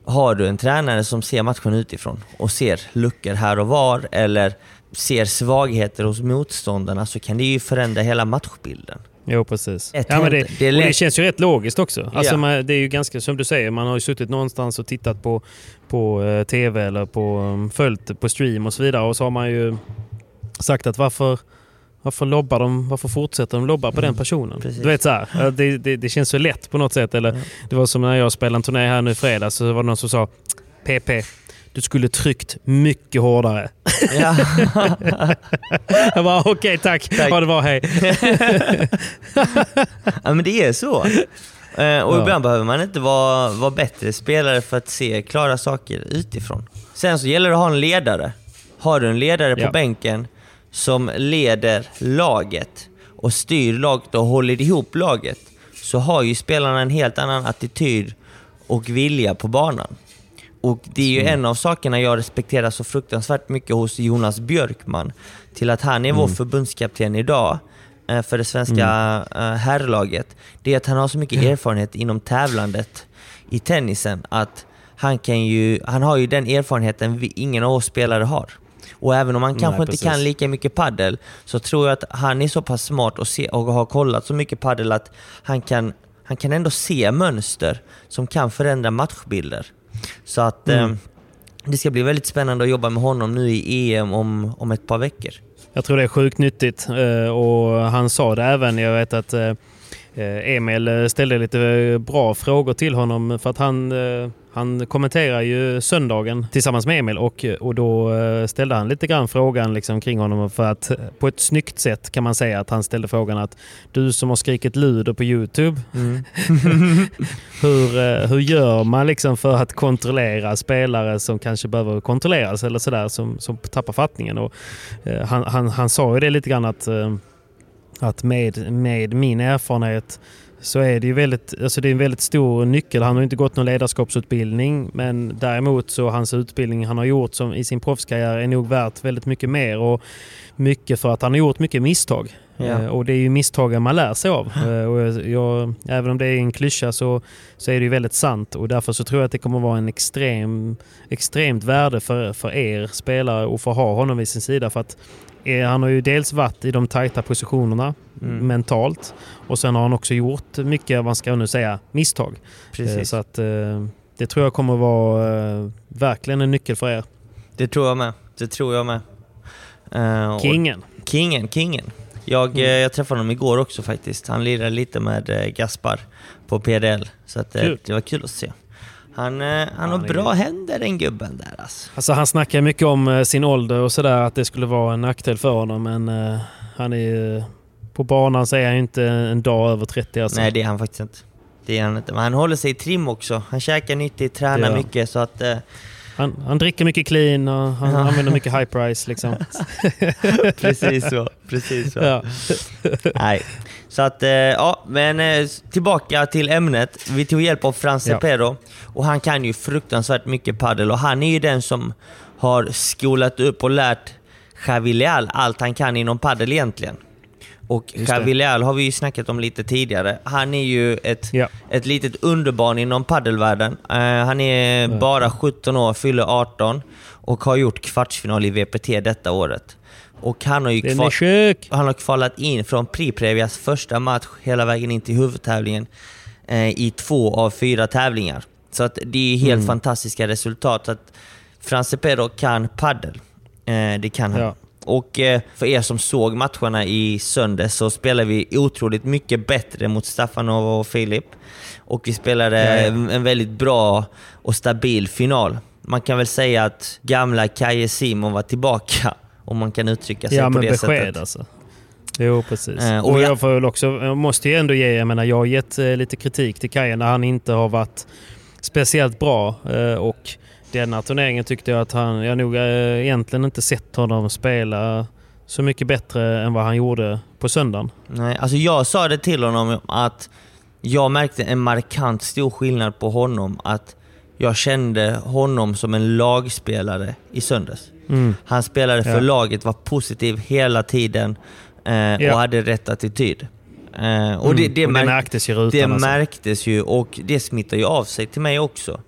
Har du en tränare som ser matchen utifrån och ser luckor här och var eller ser svagheter hos motståndarna så kan det ju förändra hela matchbilden. Jo, precis. Ett ja, men det. Det det känns ju rätt logiskt också. Alltså, Ja. man, det är ju ganska, som du säger, man har ju suttit någonstans och tittat på, på eh, TV eller på, um, följt på stream och så vidare och så har man ju sagt att varför varför, lobbar de, varför fortsätter de lobba på den personen? Mm, precis. Du vet så här, ja, det, det, det känns så lätt på något sätt. Eller, Det var som när jag spelade en turné här nu i fredags så var det någon som sa PP, du skulle tryckt mycket hårdare. Ja. jag bara okej tack. Tack. ha det bra, hej. ja men det är så. Eh, och Ja. ibland behöver man inte vara, vara bättre spelare för att se klara saker utifrån. Sen så gäller det att ha en ledare. Har du en ledare på Ja. bänken som leder laget och styr laget och håller ihop laget så har ju spelarna en helt annan attityd och vilja på banan. Och det är ju Mm. en av sakerna jag respekterar så fruktansvärt mycket hos Jonas Björkman. Till att han är vår Mm. förbundskapten idag eh, för det svenska eh, herrlaget. Det är att han har så mycket erfarenhet inom tävlandet i tennisen att han, kan ju, han har ju den erfarenheten vi, ingen av oss spelare har. Och även om han Nej, kanske inte precis. kan lika mycket paddel så tror jag att han är så pass smart och, se, och har kollat så mycket paddel att han kan, han kan ändå se mönster som kan förändra matchbilder. Så att Mm. eh, det ska bli väldigt spännande att jobba med honom nu i EM om, om ett par veckor. Jag tror det är sjukt nyttigt eh, och han sa det även. Jag vet att eh, Emil eh, ställde lite eh, bra frågor till honom för att han, eh, han kommenterar ju söndagen tillsammans med Emil och, och då eh, ställde han lite grann frågan liksom kring honom för att eh, på ett snyggt sätt kan man säga att han ställde frågan att du som har skrikit luder på Youtube, hur, eh, hur gör man liksom för att kontrollera spelare som kanske behöver kontrolleras eller sådär som, som tappar fattningen? Och, eh, han, han, han sa ju det lite grann att, eh, att med, med min erfarenhet så är det ju väldigt, alltså det är en väldigt stor nyckel. Han har inte gått någon ledarskapsutbildning men däremot så hans utbildning han har gjort som i sin proffskarriär är nog värt väldigt mycket mer och mycket för att han har gjort mycket misstag. Ja. Eh, Och det är ju misstagen man lär sig av. Eh, Och jag, jag, även om det är en klyscha så, så är det ju väldigt sant och därför så tror jag att det kommer vara en extrem, extremt värde för, för er spelare att få ha honom vid sin sida. För att han har ju dels varit i de tajta positionerna Mm. mentalt och sen har han också gjort mycket, vad ska jag nu säga, misstag. Eh, Precis. Så att eh, det tror jag kommer vara eh, verkligen en nyckel för er. Det tror jag med. Det tror jag med. Eh, Kingen. Kingen, kingen. Jag, Mm. eh, jag träffade honom igår också faktiskt. Han lirade lite med eh, Gaspar på PDL. Så att, eh, det var kul att se. Han, eh, han har är- bra händer den gubben där alltså. Alltså han snackar mycket om eh, sin ålder och sådär, att det skulle vara en nackdel för honom. Men eh, han är ju... På banan så är han inte en dag över 30 alltså. Nej det är han faktiskt inte. Det är han inte. Men han håller sig i trim också. Han käkar nyttigt, tränar mycket så att... Eh, Han, han dricker mycket clean och han Ja. använder mycket high price liksom. precis så. Precis så. Ja. Nej. Så att, eh, ja, men eh, tillbaka till ämnet. Vi tog hjälp av Franz Ja. Och han kan ju fruktansvärt mycket paddel och han är ju den som har skolat upp och lärt Javi Leal allt han kan inom paddel egentligen. Och. Javi Leal har vi ju snackat om lite tidigare. Han är ju ett, ett litet underbarn inom paddelvärlden. Eh, han är bara 17 år, fyller 18 och har gjort kvartsfinal i VPT detta året. Och han har ju kval- han har kvalat in från Pri Previas första match hela vägen in till huvudtävlingen eh, i två av fyra tävlingar. Så att det är helt Mm. fantastiska resultat. Att Franz Cepero kan paddel. Eh, det kan han. Ja. Och eh, för er som såg matcherna i söndags så spelade vi otroligt mycket bättre mot Stefanov och Filip. Och vi spelade Ja, ja. en- en väldigt bra och stabil final. Man kan väl säga att gamla Kaje Simon var tillbaka, om man kan uttrycka sig Ja, på men det besked sättet. alltså. Jo, precis. Eh, och och vi- jag får också, jag måste ju ändå ge, jag menar jag har gett eh, lite kritik till Kaja när han inte har varit speciellt bra. Eh, och denna turneringen tyckte jag att han, jag nog eh, egentligen inte sett honom spela så mycket bättre än vad han gjorde på söndagen. Nej, alltså jag sa det till honom att jag märkte en markant stor skillnad på honom. Att jag kände honom som en lagspelare i söndags. Mm. Han spelade för Ja. laget, var positiv hela tiden eh, Ja. och hade rätt attityd. Eh, och Mm, det, det, och det märk- märktes i rutan, Det alltså. märktes ju och det smittar ju av sig till mig också.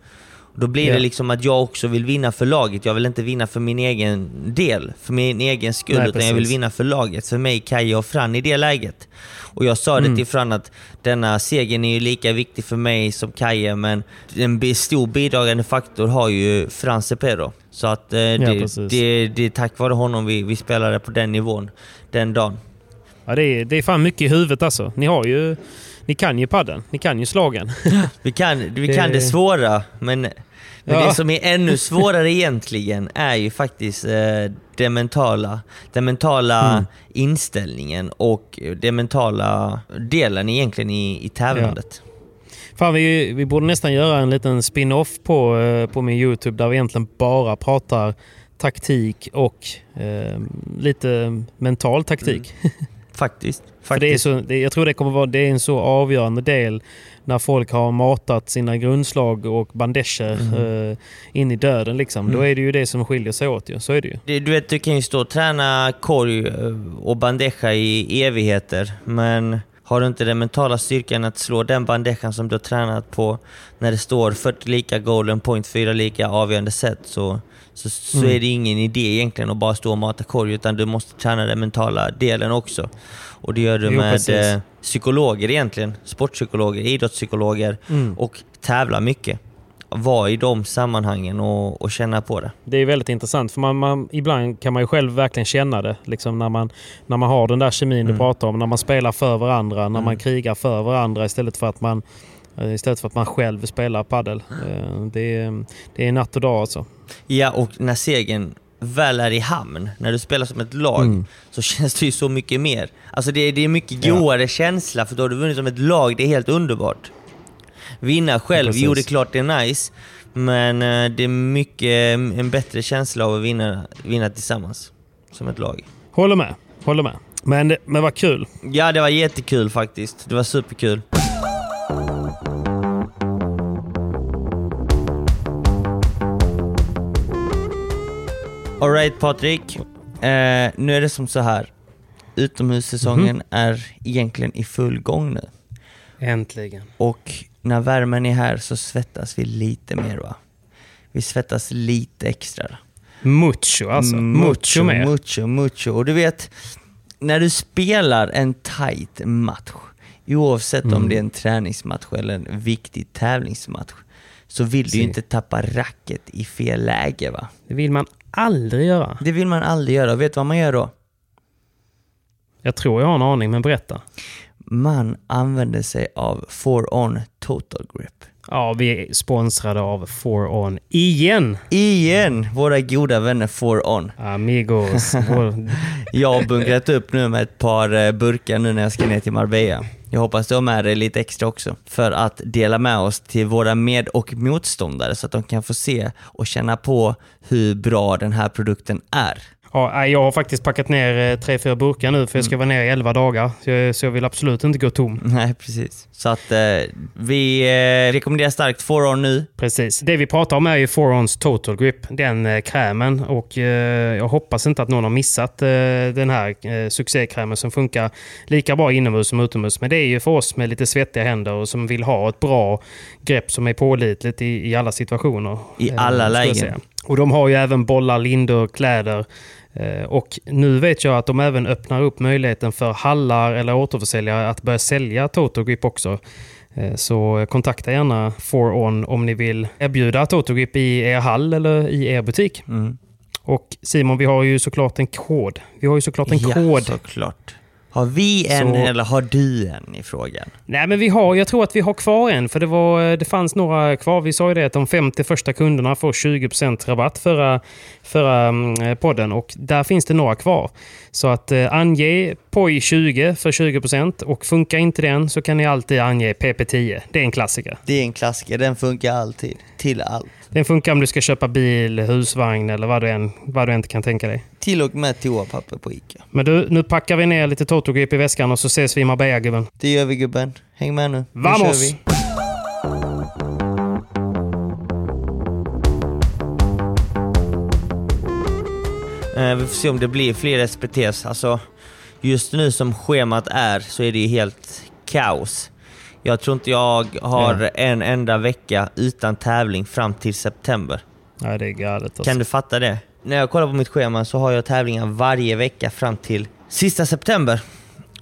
Då blir Ja. det liksom att jag också vill vinna för laget. Jag vill inte vinna för min egen del, för min egen skull, Nej, utan jag vill precis. vinna för laget. För mig, Kaja och Fran i det läget. Och jag sa det Mm. till Fran att denna segern är ju lika viktig för mig som Kaja, men en stor bidragande faktor har ju Fran Cepero. Så att eh, det, precis. det, det är tack vare honom vi, vi spelade på den nivån den dagen. Ja, det, är, det är fan mycket i huvudet alltså. Ni har ju, ni kan ju padden, ni kan ju slagen. Vi kan vi kan det svåra, men, men det som är ännu svårare egentligen är ju faktiskt eh, det mentala. Den mentala Mm. inställningen och den mentala delen egentligen i, i tävlandet. Fan, vi, vi borde nästan göra en liten spin-off på, eh, på min YouTube där vi egentligen bara pratar taktik och eh, lite mental taktik. Faktiskt. För det är faktiskt. så, det, jag tror det kommer vara det är en så avgörande del när folk har matat sina grundslag och bandejer Mm. eh, in i döden. Liksom. Då Mm. är det ju det som skiljer sig åt. Ju. Så är det ju. Du vet, du kan ju stå och träna korg eh, och bandeja i evigheter, men har du inte den mentala styrkan att slå den bandejan som du har tränat på när det står 40 lika golden point, 4 lika avgörande set, så, så, så Mm. är det ingen idé egentligen att bara stå och mata korg, utan du måste träna den mentala delen också. Och det gör du Jo, med precis. Psykologer egentligen, sportpsykologer, idrottspsykologer Mm. och tävla mycket. Var i de sammanhangen och, och känna på det. Det är väldigt intressant för man, man, ibland kan man ju själv verkligen känna det. Liksom när, man, när man har den där kemin du Mm. pratar om. När man spelar för varandra, när man Mm. krigar för varandra istället för att man, eh, istället för att man själv spelar paddel. Eh, Det är, det är natt och dag alltså. Ja, och när segern väl är i hamn, när du spelar som ett lag, Mm. så känns det ju så mycket mer. Alltså det, är- det är mycket Ja. godare känsla, för då har du vunnit som ett lag. Det är helt underbart. Vinna själv, Precis. jo det är klart det är nice, men eh, det är mycket en bättre känsla av att vinna, vinna tillsammans, som ett lag. Håller med. Håller med. Men, men vad kul. Ja, det var jättekul faktiskt. Det var superkul. Alright Patrik, eh, nu är det som så här. Utomhussäsongen Mhm. är egentligen i full gång nu. Äntligen. Och när värmen är här så svettas vi lite mer va? Vi svettas lite extra. Mucho alltså. Mucho, mer. Mucho, mucho. Och du vet, när du spelar en tight match, oavsett om Mm. det är en träningsmatch eller en viktig tävlingsmatch, så vill du ju inte tappa racket i fel läge va? Det vill man aldrig göra. Det vill man aldrig göra. Vet du vad man gör då? Jag tror jag har en aning, men berätta. Man använder sig av 4-on total grip. Ja, vi är sponsrade av 4On igen. Igen! Våra goda vänner 4-on. Amigos. Jag har bunkrat upp nu med ett par eh, burkar nu när jag ska ner till Marbella. Jag hoppas du har med dig lite extra också. För att dela med oss till våra med och motståndare så att de kan få se och känna på hur bra den här produkten är. Ja, jag har faktiskt packat ner eh, tre, fyra burkar nu för jag ska vara ner i elva dagar. Så jag, så jag vill absolut inte gå tom. Nej, precis. Så att eh, vi eh, rekommenderar starkt Foron nu. Precis. Det vi pratar om är ju Forons Total Grip, den eh, krämen. Och eh, jag hoppas inte att någon har missat eh, den här eh, succékrämen som funkar lika bra inomhus som utomhus. Men det är ju för oss med lite svettiga händer och som vill ha ett bra grepp som är pålitligt i, i alla situationer. I eh, alla jag lägen. Och de har ju även bollar, lindor, kläder. Eh, Och nu vet jag att de även öppnar upp möjligheten för hallar eller återförsäljare att börja sälja Total Grip också. Eh, Så kontakta gärna 4On om ni vill erbjuda Total Grip i er hall eller i er butik. Mm. Och Simon, vi har ju såklart en kod. Vi har ju såklart en Ja, kod. såklart. Har vi en Så- eller har du en i frågan? Nej, men vi har, jag tror att vi har kvar en, för det, var, det fanns några kvar. Vi sa ju det att de 50 första kunderna får 20% rabatt förra, förra mm, podden och där finns det några kvar. Så att eh, ange POI20 för 20% och funkar inte den så kan ni alltid ange PP10. Det är en klassiker. Det är en klassiker, den funkar alltid. Till allt. Den funkar om du ska köpa bil, husvagn eller vad du än, vad du än kan tänka dig. Till och med toapapper på Ica. Men du, nu packar vi ner lite Totogrip i väskan och så ses vi i Marbella gubben. Det gör vi gubben. Häng med nu. Nu Vamos! kör vi. Eh, Vi får se om det blir fler SPTs. Alltså, just nu som schemat är så är det ju helt kaos. Jag tror inte jag har Ja. en enda vecka utan tävling fram till september. Nej, det är galet. Alltså. Kan du fatta det? När jag kollar på mitt schema så har jag tävlingar varje vecka fram till sista september.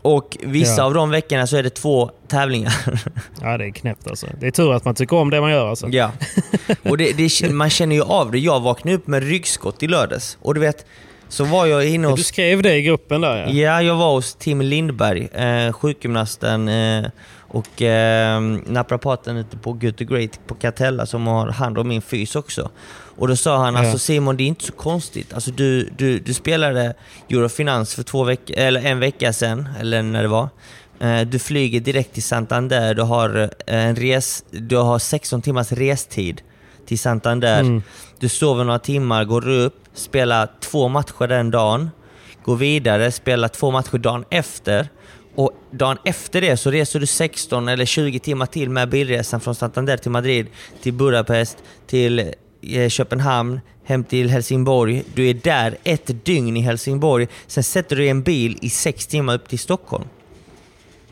Och vissa Ja. av de veckorna så är det två tävlingar. Ja, det är knäppt alltså. Det är tur att man tycker om det man gör alltså. Ja. Och det, det, man känner ju av det. Jag vaknade upp med ryggskott i lördags. Och du vet, så var jag inne Du hos... skrev det i gruppen där ja. Ja, jag var hos Tim Lindberg, eh, sjukgymnasten eh, och eh, naprapaten ute på Good to Great på Catella som har hand om min fys också. Och då sa han Ja. alltså Simon, det är inte så konstigt. Alltså, du, du, du spelade Eurofinans för två veck- eller en vecka sedan, eller när det var. Eh, Du flyger direkt till Santander, du har, eh, en res, du har 16 timmars restid till Santander. Mm. Du sover några timmar, går upp, spelar två matcher den dagen, går vidare, spelar två matcher dagen efter. Och dagen efter det så reser du 16 eller 20 timmar till med bilresan från Santander till Madrid, till Budapest, till eh, Köpenhamn, hem till Helsingborg. Du är där ett dygn i Helsingborg, sen sätter du dig i en bil i sex timmar upp till Stockholm.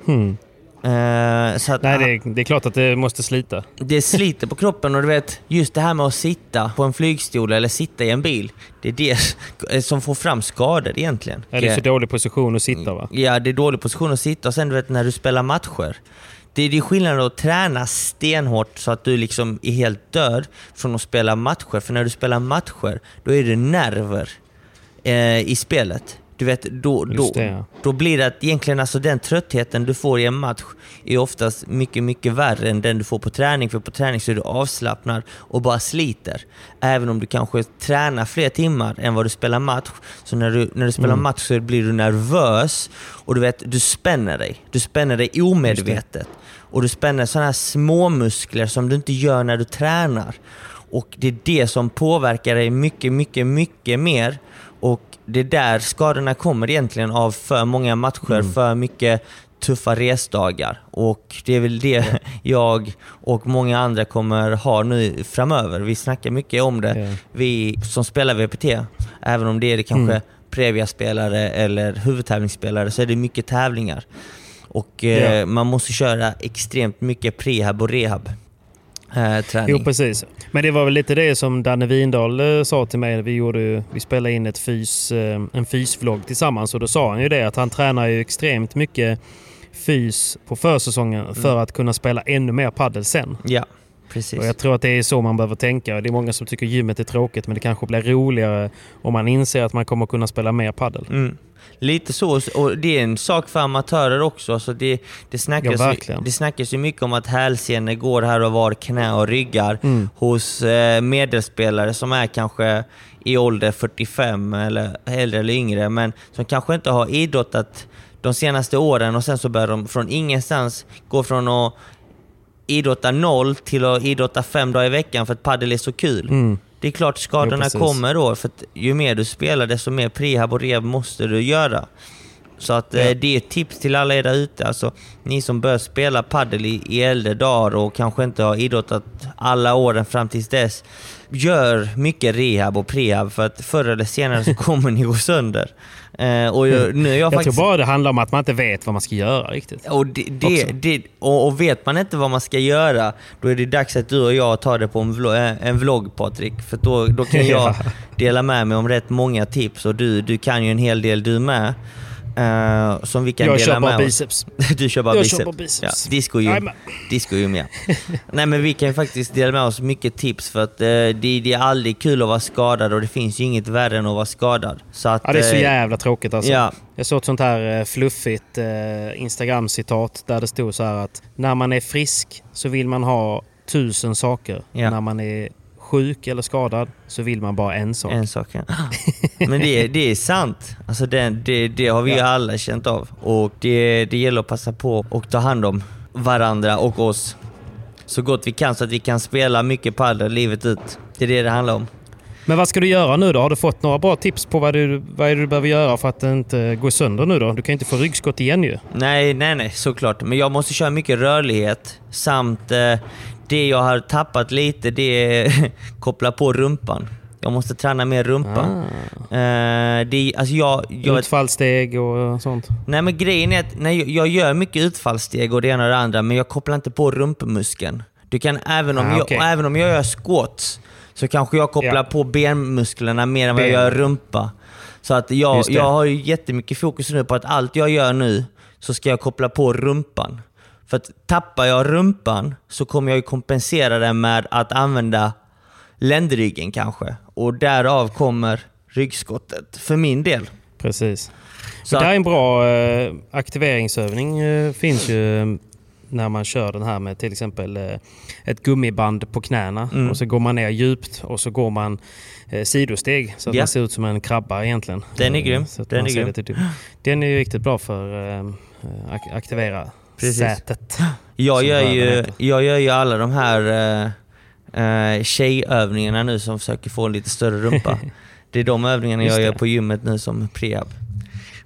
Hmm. Eh, att, Nej, det är, det är klart att det måste slita. det sliter på kroppen och du vet, just det här med att sitta på en flygstol eller sitta i en bil. Det är det som får fram skador egentligen. Ja, det är för dålig position att sitta va? Ja, det är dålig position att sitta och sen du vet när du spelar matcher. Det är, det är skillnad att träna stenhårt så att du liksom är helt död från att spela matcher. För när du spelar matcher, då är det nerver eh, i spelet. Du vet, då, då, det, ja. då blir det att egentligen alltså den tröttheten du får i en match är oftast mycket, mycket värre än den du får på träning. För på träning så är du avslappnad och bara sliter. Även om du kanske tränar fler timmar än vad du spelar match. Så när du, när du spelar Mm. match så blir du nervös och du vet, du spänner dig. Du spänner dig omedvetet. Och du spänner sådana här små muskler som du inte gör när du tränar. Och det är det som påverkar dig mycket, mycket, mycket mer. Det är där skadorna kommer egentligen av för många matcher, Mm. för mycket tuffa resdagar. Och det är väl det jag och många andra kommer ha nu framöver. Vi snackar mycket om det, Ja. vi som spelar VPT. Även om det är det kanske Mm. Previa-spelare eller huvudtävlingsspelare så är det mycket tävlingar. Och eh, Ja. man måste köra extremt mycket prehab och rehab. Eh, träning. Jo, precis. Men det var väl lite det som Danne Windahl eh, sa till mig. Vi, gjorde, vi spelade in ett fys, eh, en fysvlogg tillsammans och då sa han ju det att han tränar ju extremt mycket fys på försäsongen för att kunna spela ännu mer paddel sen. Ja, precis. Och jag tror att det är så man behöver tänka. Det är många som tycker gymmet är tråkigt men det kanske blir roligare om man inser att man kommer kunna spela mer paddel. Mm. Lite så, och det är en sak för amatörer också. Så det, det, snackas Ja, ju, det snackas ju mycket om att hälsenor går här och var, knä och ryggar Mm. hos eh, medelspelare som är kanske i ålder 45 eller äldre eller yngre, men som kanske inte har idrottat de senaste åren och sen så börjar de från ingenstans gå från att idrotta noll till att idrotta fem dagar i veckan för att padel är så kul. Mm. Det är klart skadorna Jo, kommer då, för ju mer du spelar desto mer prehab och rehab måste du göra. Så att eh, det är ett tips till alla er där ute. Alltså, ni som börjar spela paddel i, i äldre dagar och kanske inte har idrottat alla åren fram tills dess. Gör mycket rehab och prehab för att förr eller senare så kommer ni gå sönder. Eh, och jag, nu jag, Jag faktiskt... tror bara det handlar om att man inte vet vad man ska göra riktigt. Och, det, det, det, och, och vet man inte vad man ska göra, då är det dags att du och jag tar det på en vlogg, en vlogg Patrik. För då, då kan jag Ja. dela med mig om rätt många tips och du, du kan ju en hel del du med. Eh, som vi kan Jag dela kör bara med biceps. Du kör bara Jag biceps. kör bara biceps. Ja, disco gym. Disco gym ja. Nej men vi kan ju faktiskt dela med oss mycket tips för att eh, det, det är aldrig kul att vara skadad och det finns ju inget värre än att vara skadad. Så att, Ja, det är så eh, jävla tråkigt alltså. Ja. Jag såg ett sånt här eh, fluffigt eh, Instagram-citat där det stod så här att när man är frisk så vill man ha tusen saker. Ja. När man är sjuk eller skadad så vill man bara en sak. En sak, ja. Men det är, det är sant. Alltså det, det, det har vi ju alla känt av. Och det, det gäller att passa på och ta hand om varandra och oss så gott vi kan så att vi kan spela mycket padel livet ut. Det är det det handlar om. Men vad ska du göra nu då? Har du fått några bra tips på vad du, vad är du behöver göra för att det inte går sönder nu då? Du kan ju inte få ryggskott igen ju. Nej, nej, nej, såklart. Men jag måste köra mycket rörlighet samt eh, det jag har tappat lite, det är koppla på rumpan. Jag måste träna mer rumpa. Ah. Eh, det, alltså jag, jag, Utfallssteg och sånt. Nej men grejen är att nej, jag- jag gör mycket utfallssteg och det ena och det andra, men jag kopplar inte på rumpmuskeln. Du kan, även, om Ah, jag, okej. och även om jag gör squats, så kanske jag kopplar Ja. på benmusklerna mer än vad jag Ben. gör rumpa. Så att jag, jag har jättemycket fokus nu på att allt jag gör nu, så ska jag koppla på rumpan. För att tappar jag rumpan så kommer jag ju kompensera det med att använda ländryggen kanske. Och därav kommer ryggskottet, för min del. Precis. Så det här är en bra eh, aktiveringsövning. Eh, finns ju eh, när man kör den här med till exempel eh, ett gummiband på knäna. Mm. Och så går man ner djupt och så går man eh, sidosteg så att Ja. man ser ut som en krabba egentligen. Den är Eh, grym. Så att Den är ser grym. lite Den är ju riktigt bra för eh, att aktivera Precis. sätet. Jag gör, ju, jag gör ju alla de här uh, uh, tjejövningarna nu som försöker få lite större rumpa. det är de övningarna jag gör på gymmet nu som prehab.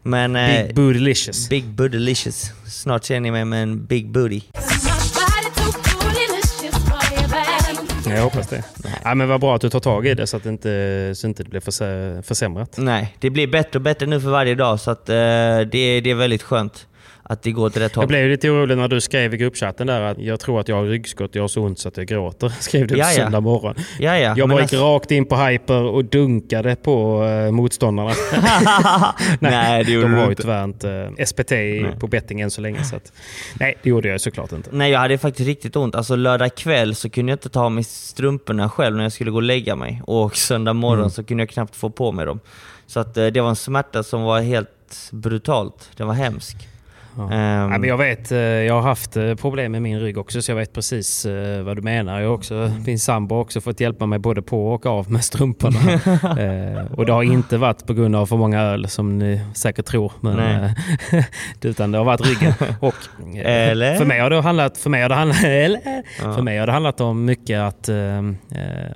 Men, eh, Big bootylicious. Big bootylicious. Snart ser ni mig med en big booty. Jag hoppas det. Ja, men vad bra att du tar tag i det så att det inte, så inte blir förse- försämrat. Nej, det blir bättre och bättre nu för varje dag så att eh, det, det är väldigt skönt att det går åt rätt håll. Jag blev lite orolig när du skrev i gruppchatten där att jag tror att jag har ryggskott, jag har så ont så att jag gråter. Skrev du på söndag morgon. Ja, ja. Jag bara alltså- gick rakt in på Hyper och dunkade på eh, motståndarna. Nej, det gjorde De har ju inte. tyvärr inte eh, SPT i- på betting än så länge. Så att, nej, det gjorde jag såklart inte. Nej, jag hade faktiskt riktigt ont. Alltså lördag kväll så kunde jag inte ta av mig strumporna själv när jag skulle gå och lägga mig. Och söndag morgon Mm. så kunde jag knappt få på mig dem. Så att eh, det var en smärta som var helt brutalt. Den var hemsk. Ja. Ehm, Ja, men jag vet, eh, jag har haft eh, problem med min rygg också så jag vet precis eh, vad du menar. Jag också, min sambo har också fått hjälpa mig både på och av med strumporna. Eh, och det har inte varit på grund av för många öl som ni säkert tror. Men, eh, utan det har varit ryggen. Och, Eller? För mig har det handlat, för mig har det handlat, eller, Ja. för mig har det handlat om mycket att,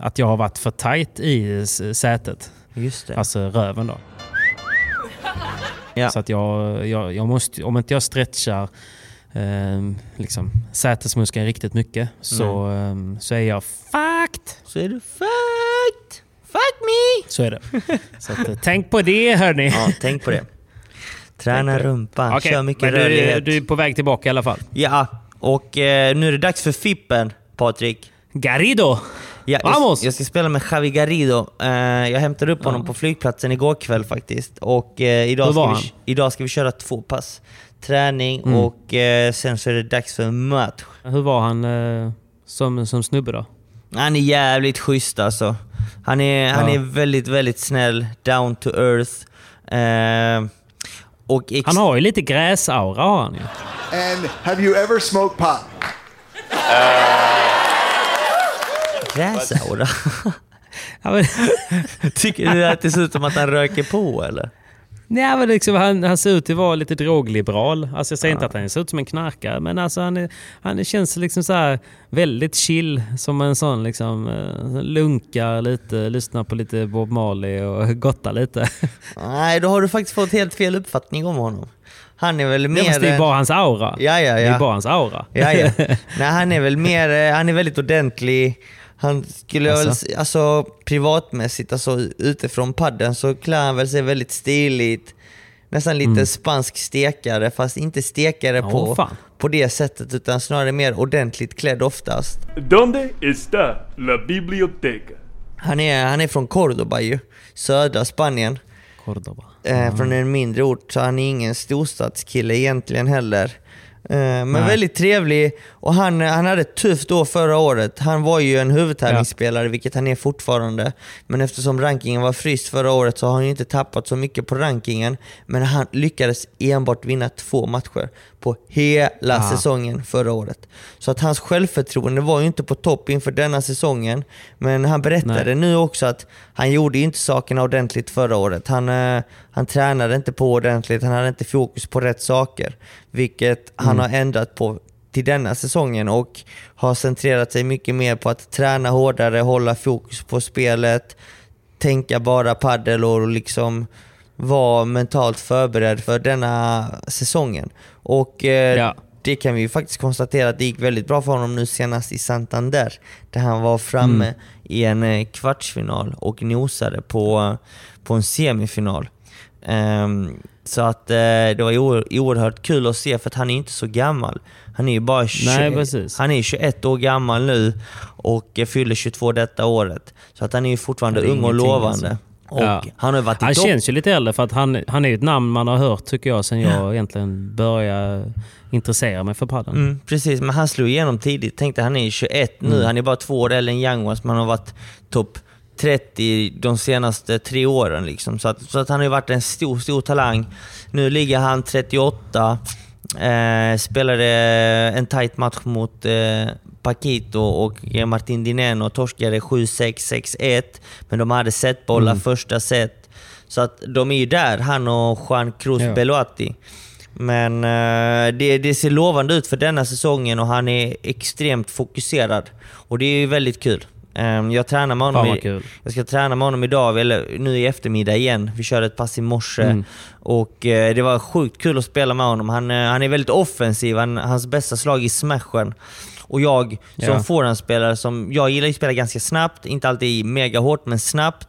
att jag har varit för tight i sätet. Just det. Alltså röven då. Ja. Så att jag, jag, jag måste, om inte jag stretchar eh, liksom, sätesmuskeln riktigt mycket så, eh, så är jag fucked. Så är du fucked! Fuck me! Så är det. Så att, eh, tänk på det hörni. Ja, tänk på det. Träna rumpan, Okej, kör mycket men du, rörlighet. du är på väg tillbaka i alla fall. Ja, och eh, nu är det dags för Fippen, Patrik. Garrido! Ja, Vamos! jag, jag ska spela med Javi Garrido. Eh, jag hämtade upp honom på flygplatsen igår kväll faktiskt. Och eh, idag, ska vi, han? idag ska vi köra två pass. Träning Mm. och eh, sen så är det dags för match. Hur var han som, som snubbe då? Han är jävligt schysst alltså. Han är, han Ja. är väldigt, väldigt snäll, down to earth. Och Han har ju lite gräsaura har han ju. And have you ever smoked pot? Gräsaura? Ja, men, Tycker du att det ser ut som att han röker på eller? Nej, men liksom, han, han ser ut att vara lite drogliberal. Alltså jag säger inte att han ser ut som en knarkare, men alltså han, är, han känns liksom så väldigt chill. Som en sån liksom, eh, lunkar lite, lyssnar på lite Bob Marley och gottar lite. Nej, då har du faktiskt fått helt fel uppfattning om honom. Han är väl mer... Det, det är bara hans aura. Ja, ja, ja. Det är bara hans aura. Ja, ja. Nej, han är väl mer, eh, han är väldigt ordentlig. Han skulle Alltså? väl, alltså privatmässigt, alltså utifrån padden så klär han väl sig väldigt stiligt. Nästan lite Mm. spansk stekare, fast inte stekare Åh, på, fan. på det sättet utan snarare mer ordentligt klädd oftast. ¿Dónde está la biblioteca? Han är, han är från Cordoba ju, södra Spanien. Cordoba. Eh, från en mindre ort, så han är ingen storstadskille egentligen heller. Eh, men Nej. väldigt trevlig och han, han hade ett tufft år förra året. Han var ju en huvudtävlingsspelare, vilket han är fortfarande. Men eftersom rankingen var fryst förra året så har han inte tappat så mycket på rankingen. Men han lyckades enbart vinna två matcher på hela Ah. säsongen förra året. Så att hans självförtroende var ju inte på topp inför denna säsongen. Men han berättade Nej. nu också att han gjorde inte sakerna ordentligt förra året. Han, eh, han tränade inte på ordentligt, han hade inte fokus på rätt saker. Vilket han Mm. har ändrat på till denna säsongen och har centrerat sig mycket mer på att träna hårdare, hålla fokus på spelet, tänka bara paddel och liksom vara mentalt förberedd för denna säsongen. Och eh, Ja. det kan vi ju faktiskt konstatera att det gick väldigt bra för honom nu senast i Santander. Där han var framme Mm. i en eh, kvartsfinal och nosade på, på en semifinal. Ehm, så att eh, det var oer- oerhört kul att se för att han är inte så gammal. Han är ju bara 20, Nej, han är 21 år gammal nu och eh, fyller 22 detta året. Så att han är ju fortfarande är ung och lovande. alltså. Och Ja. Han har varit Han topp. känns ju lite äldre för att han, han är ett namn man har hört tycker jag sen jag egentligen började intressera mig för padel. Mm, precis, men han slog igenom tidigt. Tänkte han är 21 nu, Mm. han är bara två år äldre än Youngwas, men han har varit topp 30 de senaste tre åren. Liksom. Så, att, så att han har varit en stor, stor talang. Nu ligger han 38, eh, spelade en tight match mot eh, Paquito och Martin Dineno och torskade 7-6, 6-1. Men de hade setbollar Mm. första set. Så att de är ju där, han och Juan Cruz Ja. Belotti. Men eh, det, det ser lovande ut för denna säsongen och han är extremt fokuserad. Och det är ju väldigt kul. Ehm, jag tränar med honom i, jag ska träna med honom idag, eller nu i eftermiddag igen. Vi körde ett pass i morse. Mm. Och eh, det var sjukt kul att spela med honom. Han, eh, han är väldigt offensiv, han, hans bästa slag är smashen. Och jag som Ja. forehandspelare, som, jag gillar att spela ganska snabbt, inte alltid mega hårt, men snabbt.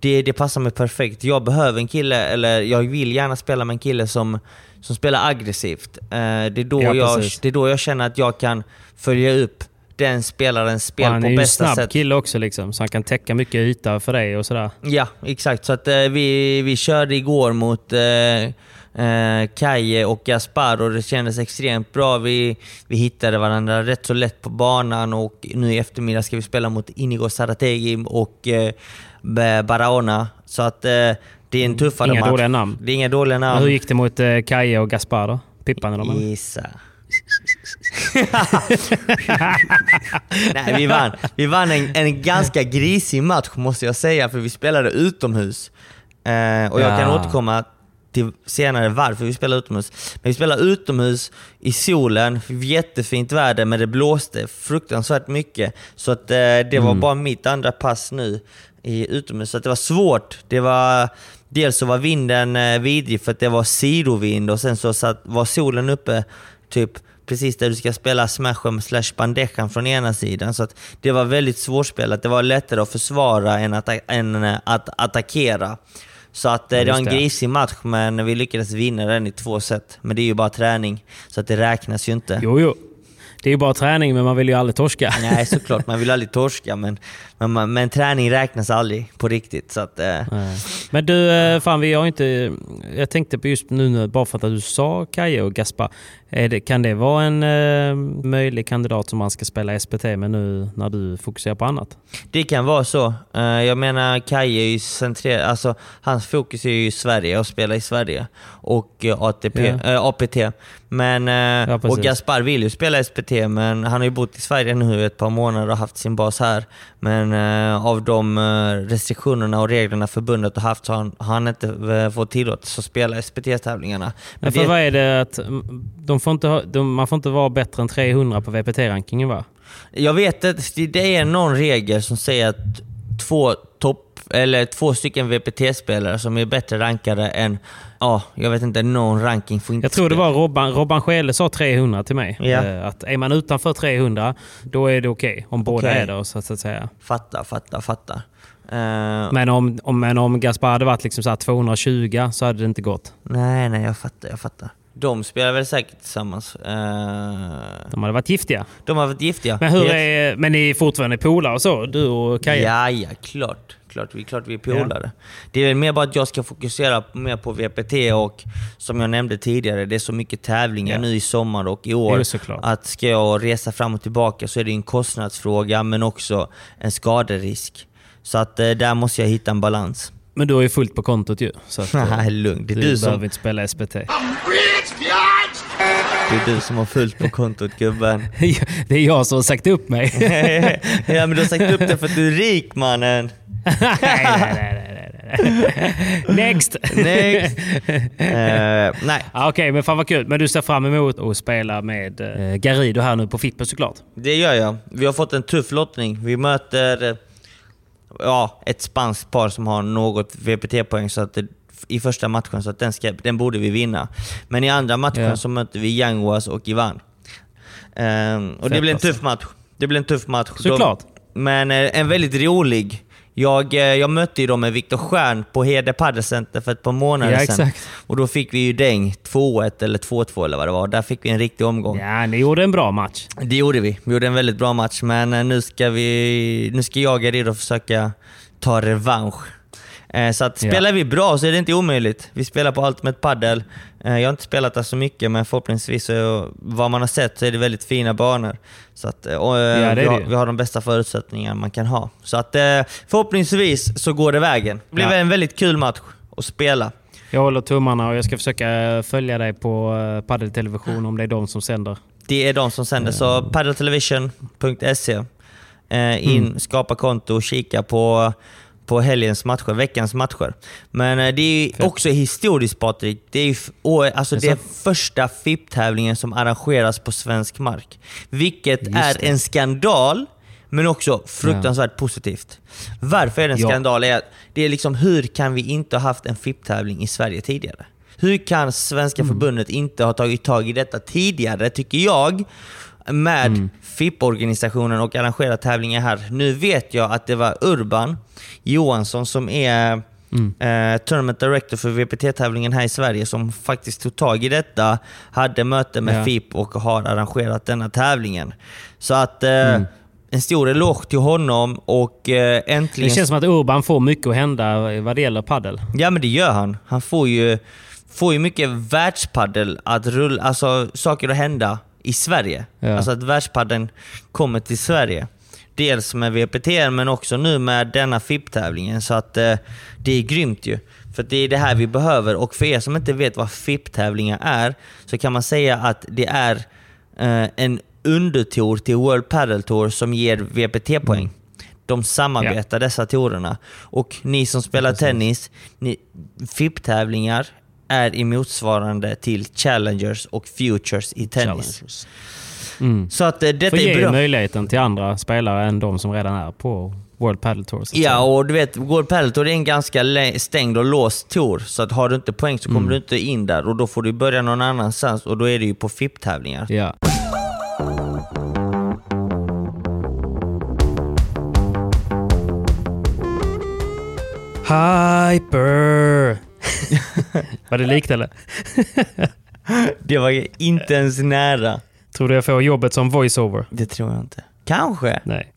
Det, det passar mig perfekt. Jag behöver en kille, eller jag vill gärna spela med en kille som, som spelar aggressivt. Eh, det, är då Ja, jag, precis. det är då jag känner att jag kan följa upp den spelarens Och spel han på är ju en bästa snabb sätt. kille också liksom, så han kan täcka mycket yta för dig och sådär. Ja, exakt. Så att eh, vi, vi körde igår mot eh, eh, Kaje och Gaspar och det kändes extremt bra. Vi, vi hittade varandra rätt så lätt på banan och nu i eftermiddag ska vi spela mot Inigo Sarategi och eh, Ba- Barahona. Så att eh, det är en tuffare Inga match. dåliga namn. Det är inga dåliga Men namn. hur gick det mot eh, Kaje och Gaspar då? Pippade de? Gissa. Nej, vi vann, vi vann en, en ganska grisig match måste jag säga, för vi spelade utomhus. Eh, och jag kan Ja. återkomma till senare varför vi spelade utomhus. Men vi spelade utomhus i solen, jättefint väder, men det blåste fruktansvärt mycket. Så att, eh, det var Mm. bara mitt andra pass nu i utomhus. Så det var svårt. Det var, dels så var vinden eh, vidrig för att det var sidovind och sen så satt, var solen uppe typ precis där du ska spela smashen slash bandejan från ena sidan. Så att det var väldigt svårspelat. Det var lättare att försvara än att, än eh, att attackera. Så att eh, det var en grisig match, men vi lyckades vinna den i två set. Men det är ju bara träning, så att det räknas ju inte. Jo, jo. Det är ju bara träning, men man vill ju aldrig torska. Nej, såklart. Man vill aldrig torska, men, men, men träning räknas aldrig på riktigt. Så att, eh. Men du, eh, fan vi har inte... Jag tänkte på just nu, bara för att du sa Kaje och Gaspar. Det, kan det vara en eh, möjlig kandidat som man ska spela SPT med nu när du fokuserar på annat? Det kan vara så. Eh, Jag menar, Kaj är ju centrerad, alltså hans fokus är ju Sverige och spela i Sverige. Och ATP, Ja. eh, APT. Men, eh, Ja, och Gaspar vill ju spela SPT, men han har ju bott i Sverige nu ett par månader och haft sin bas här. Men eh, av de restriktionerna och reglerna förbundet har haft så har han, har han inte fått tillåtelse att spela SPT-tävlingarna. Men för vad är det att mm, de får inte ha, de, man får inte vara bättre än 300 på VPT-rankingen va? Jag vet att det är någon regel som säger att två topp eller två stycken VPT-spelare som är bättre rankade än, ja, jag vet inte, någon ranking får inte Jag tror det var Robban, Robban Skele sa 300 till mig. Eh, Att är man utanför 300, då är det okej. om båda Okej. är det så att säga. Fattar, fattar, fattar. Eh, Men om, om, men om Gaspar hade varit liksom så här 220 så hade det inte gått. Nej, nej, jag fattar, jag fattar. De spelar väl säkert tillsammans. Eh, De hade varit giftiga. de har varit giftiga. Men, hur är, men ni är fortfarande polare och så? Du och Kaja? Ja, ja, klart. Klart vi, klart vi är polare. Det är väl mer bara att jag ska fokusera mer på VPT och som jag nämnde tidigare, det är så mycket tävlingar Ja. nu i sommar och i år. Att ska jag resa fram och tillbaka så är det en kostnadsfråga men också en skaderisk. Så att eh, där måste jag hitta en balans. Men du har ju fullt på kontot ju. Så att, eh, Nej, lugn. Det är du, du som- behöver inte spela SPT. Det är du som har fullt på kontot gubben. det är jag som har sagt upp mig. ja men du har sagt upp det för att du är rik mannen. nej, nej, nej, Next! Next. Eh, nej. Okej, men fan vad kul. Men du ser fram emot att spela med uh, Garido här nu på Fippen såklart? Det gör jag. Vi har fått en tuff lottning. Vi möter eh, ja, ett spanskt par som har något VPT-poäng så att det, i första matchen, så att den, ska, den borde vi vinna. Men i andra matchen Ja. så möter vi Yanguas och Ivan. Ehm, och det Fett blir en tuff match. Det blir en tuff match. Såklart. De, men eh, en väldigt rolig. Jag, eh, jag mötte ju dem med Viktor Stjärn på Hede Paddelcenter för ett par månader Ja, sedan. exakt. Och då fick vi ju däng 2-1 eller 2-2 eller vad det var. Där fick vi en riktig omgång. Ja, ni gjorde en bra match. Det gjorde vi. Vi gjorde en väldigt bra match, men eh, nu ska, vi, nu ska jag och Garido försöka ta revansch. Eh, Så att Ja. spelar vi bra så är det inte omöjligt. Vi spelar på Ultimate Padel. Eh, Jag har inte spelat där så mycket, men förhoppningsvis, så, vad man har sett, så är det väldigt fina banor. Så att, eh, och, Ja, det vi, har, det. vi har de bästa förutsättningar man kan ha. Så att förhoppningsvis så går det vägen. Det blir Ja. en väldigt kul match att spela. Jag håller tummarna och jag ska försöka följa dig på Paddeltelevision om det är de som sänder. Det är de som sänder. Så paddeltelevision.se. In, Mm. skapa konto och kika på, på helgens matcher, veckans matcher. Men eh, det är ju också historiskt Patrik. Det är, alltså, det är första FIP-tävlingen som arrangeras på svensk mark. Vilket Just är det. en skandal, men också fruktansvärt positivt. Varför är det en Ja. skandal? Är att det är liksom, hur kan vi inte ha haft en FIP-tävling i Sverige tidigare? Hur kan Svenska Mm. förbundet inte ha tagit tag i detta tidigare, tycker jag, med Mm. FIP-organisationen och arrangera tävlingar här. Nu vet jag att det var Urban Johansson som är Mm. eh, Tournament Director för VPT-tävlingen här i Sverige som faktiskt tog tag i detta, hade möte med Ja. FIP och har arrangerat denna tävlingen. Så att eh, Mm. en stor eloge till honom och eh, äntligen... Det känns som att Urban får mycket att hända vad det gäller paddel. Ja men det gör han. Han får ju, får ju mycket världspaddel att rulla, alltså saker att hända i Sverige. Ja. Alltså att världspaddeln kommer till Sverige. Dels med VPT men också nu med denna FIP-tävlingen. Så att eh, det är grymt ju. För det är det här vi behöver. Och för er som inte vet vad FIP-tävlingar är så kan man säga att det är eh, en undertour till World Padel Tour som ger VPT-poäng. De samarbetar dessa tourerna. Och ni som spelar tennis, ni, FIP-tävlingar är i motsvarande till Challengers och Futures i tennis. Mm. Så att eh, detta För är bra. möjligheten till andra spelare än de som redan är på World Padel Tour. Ja, och du vet, World Padel Tour är en ganska stängd och låst tour. Så att har du inte poäng så kommer Mm. du inte in där och då får du börja någon annanstans och då är det ju på FIP-tävlingar. Ja. Hyper! Var det likt eller? Det var inte ens nära. Tror du jag får jobbet som voiceover? Det tror jag inte. Kanske. Nej.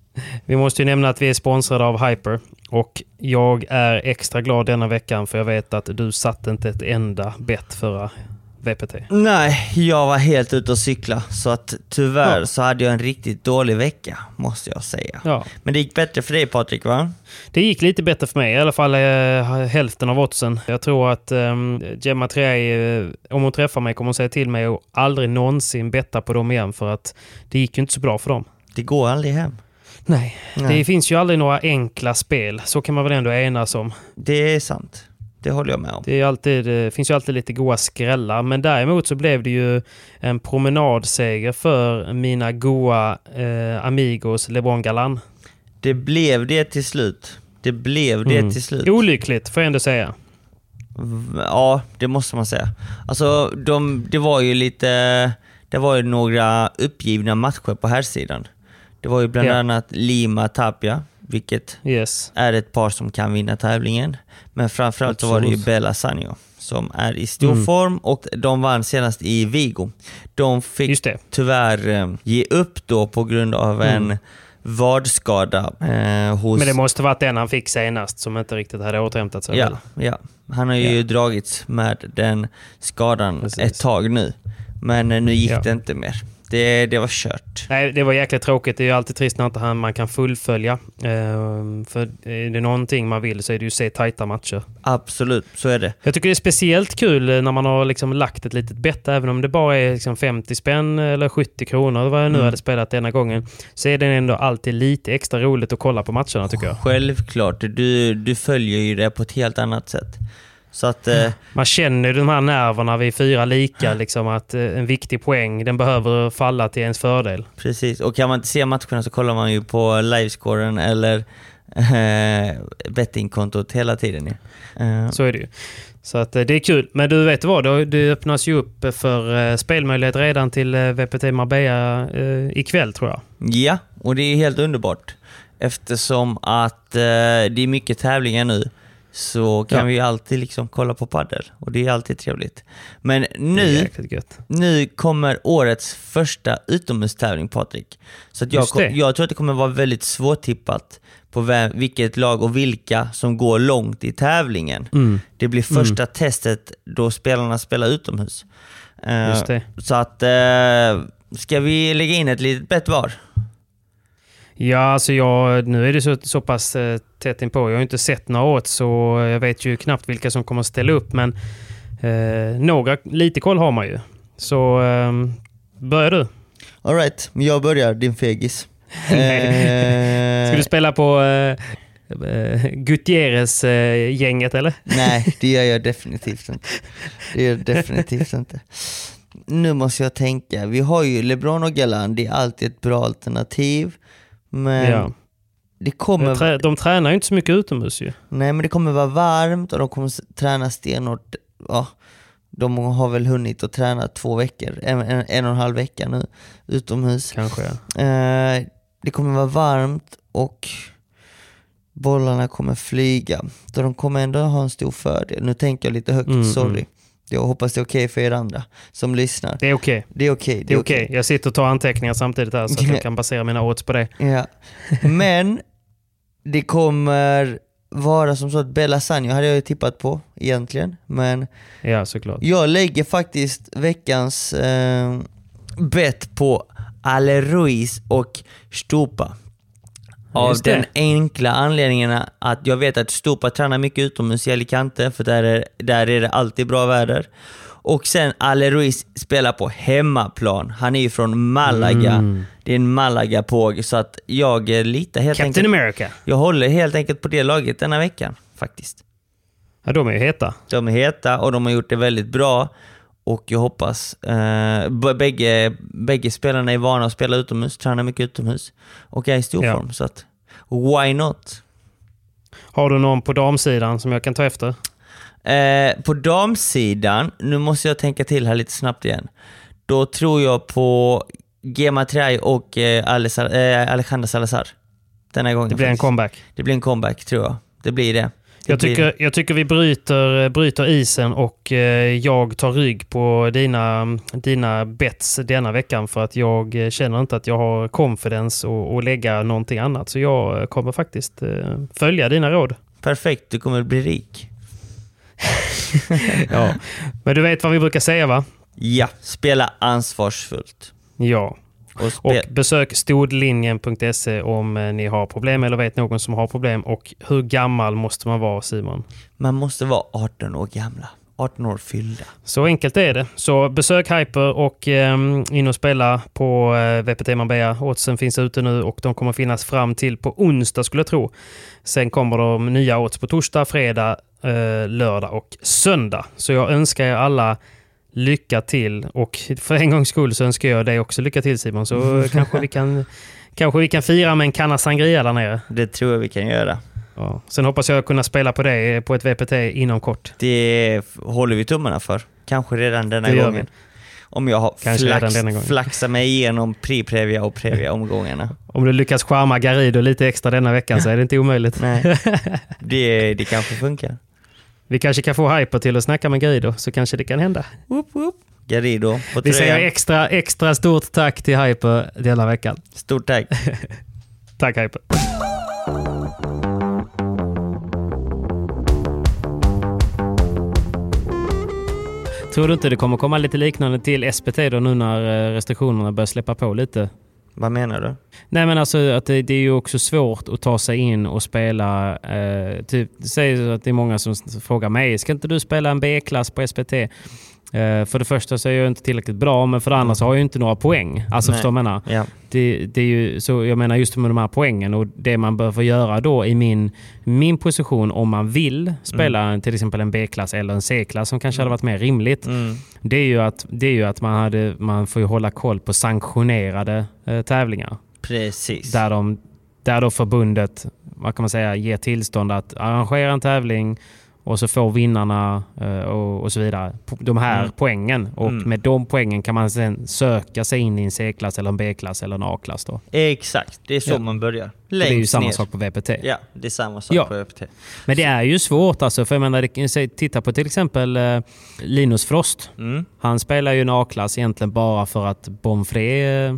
Vi måste ju nämna att vi är sponsrade av Hyper. Och jag är extra glad denna veckan för jag vet att du satte inte ett enda bett förra VPT. Nej, jag var helt ute och cykla. Så att tyvärr Ja. så hade jag en riktigt dålig vecka, måste jag säga. Ja. Men det gick bättre för dig Patrik, va? Det gick lite bättre för mig, i alla fall eh, hälften av oddsen. Jag tror att eh, Gemma Triay, eh, om hon träffar mig kommer hon säga till mig att aldrig någonsin betta på dem igen för att det gick ju inte så bra för dem. Det går aldrig hem. Nej, Nej. det finns ju aldrig några enkla spel. Så kan man väl ändå enas om. Det är sant. Det håller jag med om. Det, alltid, det finns ju alltid lite goa skrällar. Men däremot så blev det ju en promenadseger för mina goa eh, Amigos LeBron Galan. Det blev det till slut. Det blev det Mm. till slut. Olyckligt, får jag ändå säga. Ja, det måste man säga. Alltså, de, det var ju lite... Det var ju några uppgivna matcher på här sidan. Det var ju bland Ja. annat Lima Tapia, vilket Yes. är ett par som kan vinna tävlingen. Men framförallt så var det ju. Bella Sanjo som är i stor Mm. form och de vann senast i Vigo. De fick tyvärr eh, ge upp då på grund av en Mm. vadskada eh, hos... Men det måste varit den han fick senast som inte riktigt hade återhämtat sig. Ja, ja. Han har ju Ja. dragits med den skadan ett tag nu. Men eh, nu gick Ja. det inte mer. Det, det var kört. Nej, det var jäkligt tråkigt. Det är ju alltid trist när inte han, man kan fullfölja. Ehm, för är det någonting man vill så är det ju se tajta matcher. Absolut, så är det. Jag tycker det är speciellt kul eh, när man har liksom lagt ett litet bett, även om det bara är liksom 50 spänn eller 70 kronor, vad jag nu Mm. hade spelat denna gången, så är det ändå alltid lite extra roligt att kolla på matcherna tycker jag. Självklart, du, du följer ju det på ett helt annat sätt. Så att... Eh, Man känner ju de här nerverna vid fyra lika, liksom att eh, en viktig poäng, den behöver falla till ens fördel. Precis, och kan man inte se matcherna så kollar man ju på livescoren eller eh, bettingkontot hela tiden. Eh, Så är det ju. Så att eh, det är kul. Men du vet vad, det öppnas ju upp för eh, spelmöjlighet redan till VPT Marbella ikväll tror jag. Ja, och det är helt underbart. Eftersom att det är mycket tävlingar nu så kan Ja. vi alltid liksom kolla på paddel och det är alltid trevligt. Men nu, nu kommer årets första utomhustävling Patrik. Så jag, jag tror att det kommer vara väldigt svårtippat på vem, vilket lag och vilka som går långt i tävlingen. Mm. Det blir första testet då spelarna spelar utomhus. Det. Så att, eh, ska vi lägga in ett litet bett var? Ja, alltså jag, nu är det så, så pass eh, tätt inpå. Jag har inte sett några åt så jag vet ju knappt vilka som kommer att ställa upp. Men eh, några, lite koll har man ju. Så eh, börjar du. Alright, jag börjar din fegis. Nej. Ska du spela på eh, eh, Gutierrez-gänget eller? Nej, det gör jag definitivt inte. Det gör jag definitivt inte. Nu måste jag tänka, vi har ju LeBron och Galan, det är alltid ett bra alternativ. Men Ja. det kommer... De, trä, de tränar ju inte så mycket utomhus ju. Nej men det kommer vara varmt och de kommer träna stenhårt. Ja, de har väl hunnit att träna två veckor, en, en, en och en halv vecka nu utomhus. Kanske. Eh, det kommer vara varmt och bollarna kommer flyga. Så de kommer ändå ha en stor fördel. Nu tänker jag lite högt, Mm, sorry. mm. Jag hoppas det är okej för er andra som lyssnar. Det är okej. Det är okej. Det är okej. Jag sitter och tar anteckningar samtidigt här så att jag kan basera mina odds på det. Ja. Men det kommer vara som så att Bella Sanjo hade jag ju tippat på egentligen. Men Ja, såklart. jag lägger faktiskt veckans eh, bet på Ale Ruiz och Stupa. Av den enkla anledningen att jag vet att Stupa tränar mycket utomhus i Alicante, för där är, där är det alltid bra väder. Och sen Ale Ruiz spelar på hemmaplan. Han är ju från Malaga. Mm. Det är en Malaga-påg, så att jag litar helt Captain enkelt... America. Jag håller helt enkelt på det laget denna veckan, faktiskt. Ja, de är ju heta. De är heta och de har gjort det väldigt bra. Och jag hoppas, eh, bägge, bägge spelarna är vana att spela utomhus, tränar mycket utomhus och är i stor Ja. form. Så att, why not? Har du någon på damsidan som jag kan ta efter? Eh, på damsidan, nu måste jag tänka till här lite snabbt igen. Då tror jag på Gema Triay och eh, eh, Alejandra Salazar. Denna gången Det blir en faktiskt. comeback. Det blir en comeback tror jag. Det blir det. Jag tycker, jag tycker vi bryter, bryter isen och eh, jag tar rygg på dina, dina bets denna veckan för att jag eh, känner inte att jag har confidence och, och lägga någonting annat. Så jag eh, kommer faktiskt eh, följa dina råd. Perfekt, du kommer bli rik. Ja. Men du vet vad vi brukar säga va? Ja, spela ansvarsfullt. Ja. Och, Och besök stodlinjen.se om eh, ni har problem eller vet någon som har problem. Och hur gammal måste man vara Simon? Man måste vara 18 år gamla. 18 år fyllda. Så enkelt är det. Så besök Hyper och eh, in och spela på eh, VPT Marbella. Oddsen finns ute nu och de kommer finnas fram till på onsdag skulle jag tro. Sen kommer de nya odds på torsdag, fredag, eh, lördag och söndag. Så jag önskar er alla lycka till och för en gångs skull så önskar jag dig också lycka till Simon. Så kanske vi kan Kanske vi kan fira med en kanna sangria där nere. Det tror jag vi kan göra. Ja. Sen hoppas jag kunna spela på det på ett VPT inom kort. Det håller vi tummarna för. Kanske redan denna Det gången. Om jag har Kanske flax, flaxat mig igenom pre-previa och previa-omgångarna. Om du lyckas charma Garido lite extra denna veckan så är det inte omöjligt. Nej. Det, det kanske funkar. Vi kanske kan få Hyper till att snacka med Garido, så kanske det kan hända. Whoop, whoop. Garido på Vi säger extra, extra stort tack till Hyper denna veckan. Stort tack. tack Hyper. Tror du inte det kommer komma lite liknande till SPT då nu när eh, restriktionerna börjar släppa på lite? Vad menar du? Nej men alltså att det, det är ju också svårt att ta sig in och spela. Eh, typ, det sägs att det är många som frågar mig, ska inte du spela en B-klass på SPT? Eh, för det första så är jag inte tillräckligt bra, men för det andra så har jag inte några poäng. Alltså Nej. förstår du vad jag menar? Ja. Det, det är ju, så jag menar just med de här poängen och det man behöver göra då i min, min position om man vill spela en- till exempel en B-klass eller en C-klass som kanske hade varit mer rimligt. Mm. Det är ju att, det är ju att man, hade, man får hålla koll på sanktionerade eh, tävlingar. Precis. Där, de, där då förbundet vad kan man säga, ger tillstånd att arrangera en tävling och så får vinnarna eh, och, och så vidare de här Mm. poängen. Och Mm. med de poängen kan man sen söka sig in i en C-klass, eller en B-klass eller en A-klass. Då. Exakt, det är så Ja. man börjar. det är ju Längst samma ner. sak på VPT. Ja, det är samma sak Ja. på VPT. Men det är ju svårt alltså. För jag menar, titta på till exempel eh, Linus Frost. Mm. Han spelar ju en A-klass egentligen bara för att Bonfré eh,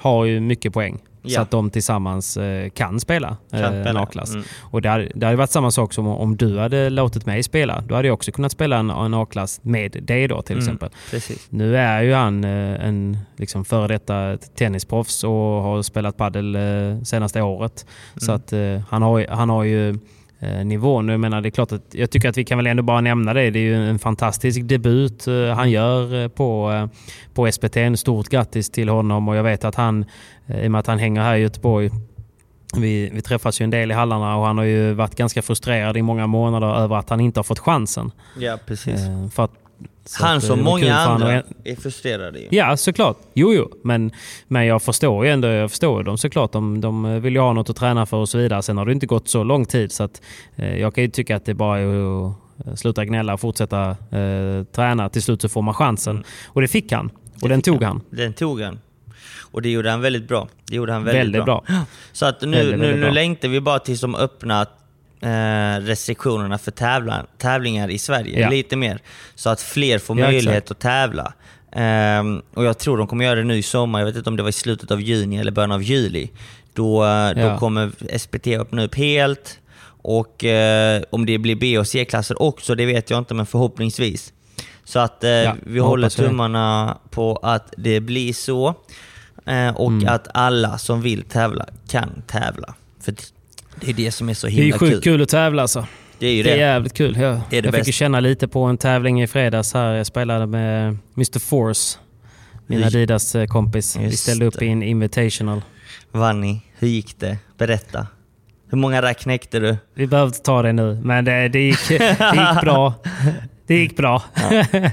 har ju mycket poäng. Så Ja. att de tillsammans eh, kan spela eh, Kan en spela, A-klass. mm. Och det hade, det hade varit samma sak som om du hade låtit mig spela. Då hade jag också kunnat spela en, en A-klass med dig då till Mm, exempel. precis. Nu är ju han eh, en liksom före detta tennisproffs och har spelat padel eh, senaste året. Så Mm. att eh, han har, han har ju eh, nivån. Jag menar, det är klart att jag tycker att vi kan väl ändå bara nämna det. Det är ju en fantastisk debut eh, han gör eh, på, eh, på SPT. En Stort grattis till honom och jag vet att han, eh, i och med att han hänger här i Göteborg, vi, vi träffas ju en del i hallarna och han har ju varit ganska frustrerad i många månader över att han inte har fått chansen. Ja, precis. Eh, För att, så Han eh, som det många han andra att- är frustrerade ju. Ja, såklart. Jo, jo. Men, men jag förstår ju ändå jag förstår dem såklart. De, de vill ju ha något att träna för och så vidare. Sen har det inte gått så lång tid så att eh, jag kan ju tycka att det bara är att sluta gnälla och fortsätta eh, träna. Till slut så får man chansen. Mm. Och det fick han. Och den tog han. Den tog han. Och det gjorde han väldigt bra. Det gjorde han väldigt, Väldigt bra. Så att nu, Väldigt, nu, väldigt nu bra. längtar vi bara tills de öppnar eh, restriktionerna för tävlan, tävlingar i Sverige Ja. lite mer. Så att fler får Ja, möjlighet exakt. att tävla. Ehm, och jag tror de kommer göra det nu i sommar. Jag vet inte om det var i slutet av juni eller början av juli. Då, eh, då Ja. kommer SPT öppna upp helt. Och eh, om det blir B och C-klasser också, det vet jag inte, men förhoppningsvis. Så att eh, Ja, vi håller hoppas det. tummarna på att det blir så. Eh, och Mm. att alla som vill tävla kan tävla. För det är det som är så Det är ju himla sjukt kul. kul. att tävla alltså. Det är ju Det är det. jävligt kul. Jag, Det är det jag fick ju känna lite på en tävling i fredags här. Jag spelade med Mr Force. Min Adidas-kompis. Vi Just ställde upp det. i en Invitational. Vann ni? Hur gick det? Berätta. Hur många rack knäckte du? Vi behöver inte ta det nu, men det, det, gick, det gick bra. Det gick bra.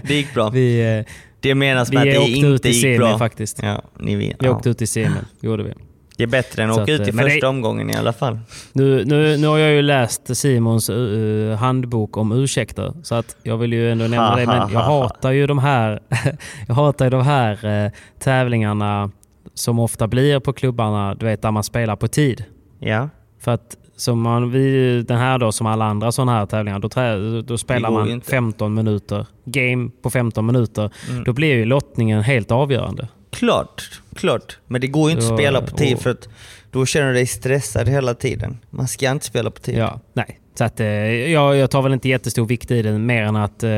Det gick bra. Vi, eh, Det menas vi med att det inte gick bra. faktiskt. Ja, ni vi Ja. åkte ut i semi, gjorde vi. Det är bättre än att Så åka att, ut i eh, första det- omgången i alla fall. Nu, nu, nu har jag ju läst Simons uh, handbok om ursäkter, så att jag vill ju ändå nämna det. Men jag ha, ha. hatar ju de här, jag hatar ju de här eh, tävlingarna som ofta blir på klubbarna, du vet, där man spelar på tid. Ja. För att som man, vi, den här då, som alla andra sådana här tävlingar, då, trä, då spelar man inte. 15 minuter. Game på 15 minuter. Mm. Då blir ju lottningen helt avgörande. Klart, klart. Men det går ju inte att spela på tid och- för att då känner du dig stressad hela tiden. Man ska inte spela på tid. Ja, nej. Så att, eh, jag, jag tar väl inte jättestor vikt i den mer än att eh,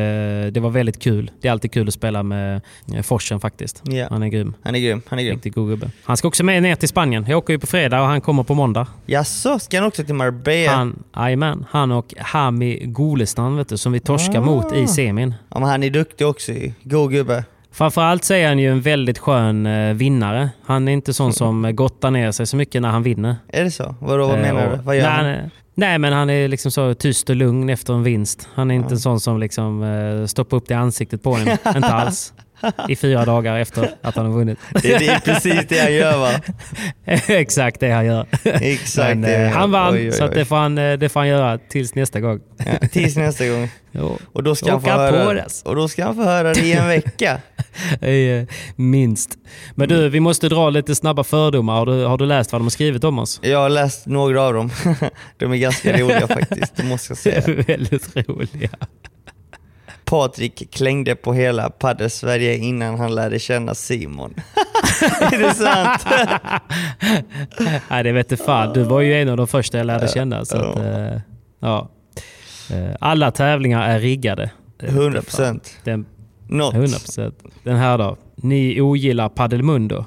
det var väldigt kul. Det är alltid kul att spela med eh, Forsen faktiskt. Ja. Han är grym. Han är grym. Han är grym. Riktigt god gubbe. Han ska också med ner till Spanien. Jag åker ju på fredag och han kommer på måndag. Jaså, ska han också till Marbella? Han, jajamän, han och Hami Golestan vet du, som vi torskar mot i semin. Ja, men han är duktig också. God gubbe. Framförallt så är han ju en väldigt skön eh, vinnare. Han är inte sån som eh, gottar ner sig så mycket när han vinner. Är det så? Vadå, vad Eh, menar du? Vad gör han? nej, nej, men han är liksom så tyst och lugn efter en vinst. Han är inte en sån som liksom stoppar upp det i ansiktet på en. inte alls. I fyra dagar efter att han har vunnit. Det är, det är precis det han gör va? Exakt det han gör. Exakt Men, det eh, han han vann, Oj, oj, så oj. det, får han, eh, det får han göra tills nästa gång. Ja, tills nästa gång. Och då ska han få höra, det. och då ska han få höra det i en vecka. Eh, Minst. Men du, vi måste dra lite snabba fördomar. Har du, har du läst vad de har skrivit om oss? Jag har läst några av dem. De är ganska roliga faktiskt, det måste jag säga. Väldigt roliga. Patrik klängde på hela Padel-Sverige innan han lärde känna Simon. är det sant? Nej, det vet du fan. Du var ju en av de första jag lärde känna. Så att, eh, ja. Eh, Alla tävlingar är riggade. Eh, 100 procent. Den, Något. 100 procent. Den här då. Ni ogillar Padelmundo.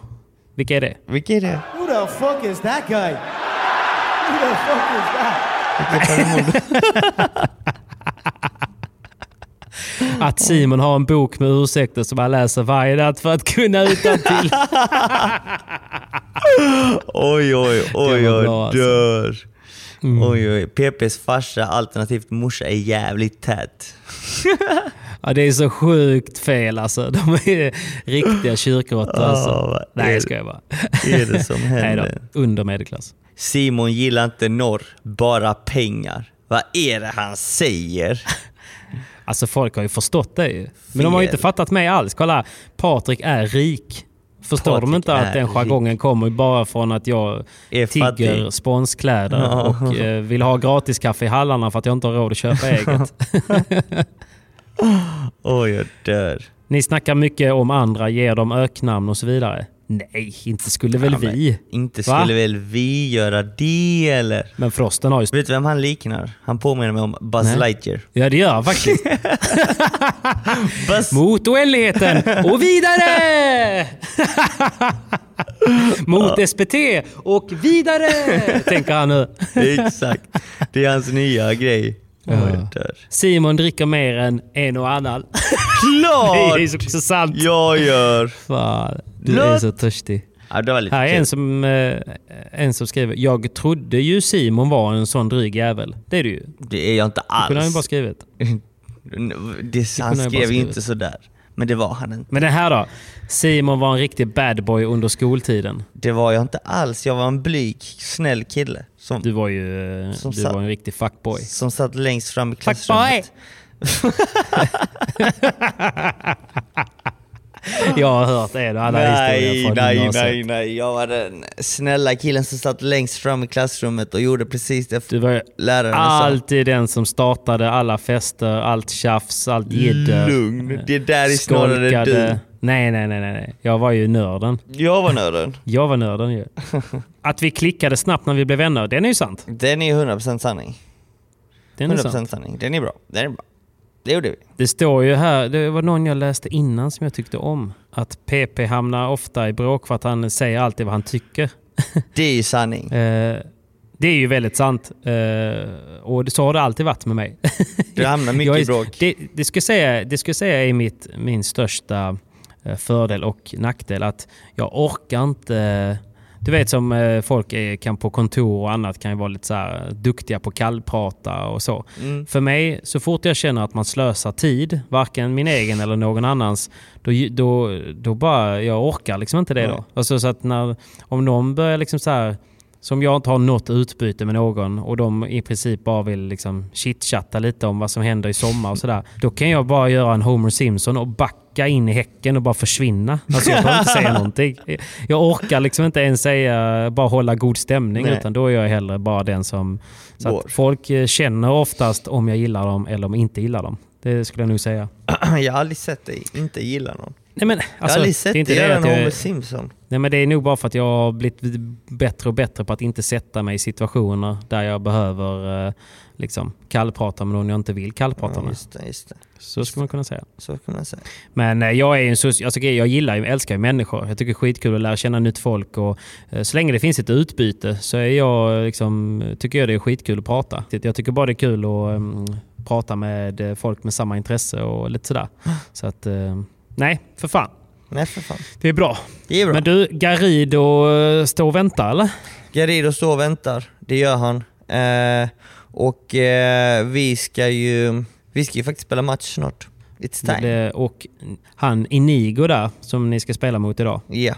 Vilka är det? Vilka är det? Who the fuck is that guy? Who the fuck is that? Att Simon har en bok med ursäkter som han läser varje natt för att kunna utantill. Oj, oj, oj, jag alltså. dör. Mm. Oj, oj. PPs farsa alternativt morsa är jävligt tät. Ja, det är så sjukt fel alltså. De är riktiga kyrkråttor alltså. Vad Nej, jag det- skojar bara. är det som Nej händer? då, under medelklass. Simon gillar inte norr, bara pengar. Vad är det han säger? Alltså folk har ju förstått det ju. Men de har ju Fel. inte fattat mig alls. Kolla, Patrik är rik. Förstår de Patrik inte att den jargongen kommer bara från att jag Är tigger fattig. spånskläder Ja. och eh, vill ha gratis kaffe i hallarna för att jag inte har råd att köpa eget. Oj, jag dör. Ni snackar mycket om andra, ger dem öknamn och så vidare. Nej, inte skulle väl Ja, vi? Inte Va? skulle väl vi göra det eller? Men Frosten har ju... Vet du vem han liknar? Han påminner mig om Buzz Nej. Lightyear. Ja, det gör han faktiskt. Buzz... Mot oändligheten och vidare! Mot SPT och vidare! Tänker han nu. Exakt. Det är hans nya grej. Dör. Simon dricker mer än en och annan. Klart! Det är så, så sant. Jag gör. Fan, du är Klart. så törstig. Ja, det var lite Här är en som, eh, en som skriver Jag trodde ju Simon var en sån dryg jävel. Det är du ju. Det är jag inte Det kunde han ju bara alls. skrivit. Det, han skrev skrivit. inte sådär. Men det var han inte. Men det här då? Simon var en riktig bad boy under skoltiden. Det var jag inte alls. Jag var en blyg, snäll kille. Som, Du var ju eh, du satt- var en riktig fuckboy. som satt längst fram i Fuckboy! Jag har hört en och annan Nej, historia från nej, gymnasiet. nej, nej. Jag var den snälla killen som satt längst fram i klassrummet och gjorde precis det Du var läraren sa. alltid den som startade alla fester, allt tjafs, allt jidder. Lugn. Det där är snarare du. Nej, nej, nej, nej, nej. Jag var ju nörden. Jag var nörden. Jag var nörden ju. Att vi klickade snabbt när vi blev vänner, den är ju sant. Den är 100% sanning. Den är 100% sant. sanning. Den är bra. Den är bra. Det gjorde vi. Det står ju här, det var någon jag läste innan som jag tyckte om. Att PP hamnar ofta i bråk för att han säger alltid vad han tycker. Det är ju sanning. Eh, det är ju väldigt sant. Eh, och så har det alltid varit med mig. Du hamnar mycket i bråk. Det, det ska jag säga, det säga är mitt, min största eh, fördel och nackdel. Att jag orkar inte... Du vet som eh, folk är, kan på kontor och annat kan ju vara lite så här duktiga på kallprata och så. Mm. För mig, så fort jag känner att man slösar tid, varken min egen eller någon annans, då, då, då bara, jag orkar liksom inte det då. Alltså så att när, om någon börjar liksom så här, som jag inte har något utbyte med någon och de i princip bara vill liksom chitchatta lite om vad som händer i sommar och sådär. Då kan jag bara göra en Homer Simpson och backa in i häcken och bara försvinna. Alltså jag behöver inte säga någonting. Jag orkar liksom inte ens säga, bara hålla god stämning Nej. utan då är jag hellre bara den som... Så att folk eh, känner oftast om jag gillar dem eller om jag inte gillar dem. Det skulle jag nog säga. Jag har aldrig sett dig inte gilla någon. Nej, men, jag har alltså, aldrig sett det är inte det göra att jag- Homer Simpson. Nej, men det är nog bara för att jag har blivit bättre och bättre på att inte sätta mig i situationer där jag behöver eh, liksom, kallprata med någon jag inte vill kallprata Ja, med. just det, just det. Så skulle man kunna säga. Så kan man säga. Men eh, jag är en soci- alltså, jag gillar ju, älskar ju människor. Jag tycker det är skitkul att lära känna nytt folk och eh, så länge det finns ett utbyte så är jag liksom, tycker jag det är skitkul att prata. Jag tycker bara det är kul att em, prata med folk med samma intresse och lite sådär. Så att, eh, nej, för fan. Nej för fan. Det är bra. Det är bra. Men du, Garido eh, står och väntar eller? Garido står och väntar, det gör han. Eh, och eh, vi ska ju vi ska ju faktiskt spela match snart. It's time. Det- Och han Inigo där som ni ska spela mot idag. Ja,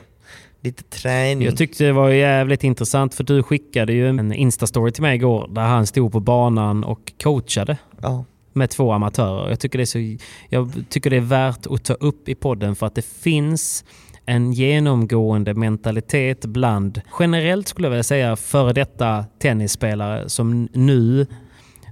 lite träning. Jag tyckte det var jävligt intressant för du skickade ju en Insta-story till mig igår där han stod på banan och coachade. Ja. Med två amatörer. Jag tycker, det är så, jag tycker det är värt att ta upp i podden för att det finns en genomgående mentalitet bland, generellt skulle jag vilja säga, före detta tennisspelare som nu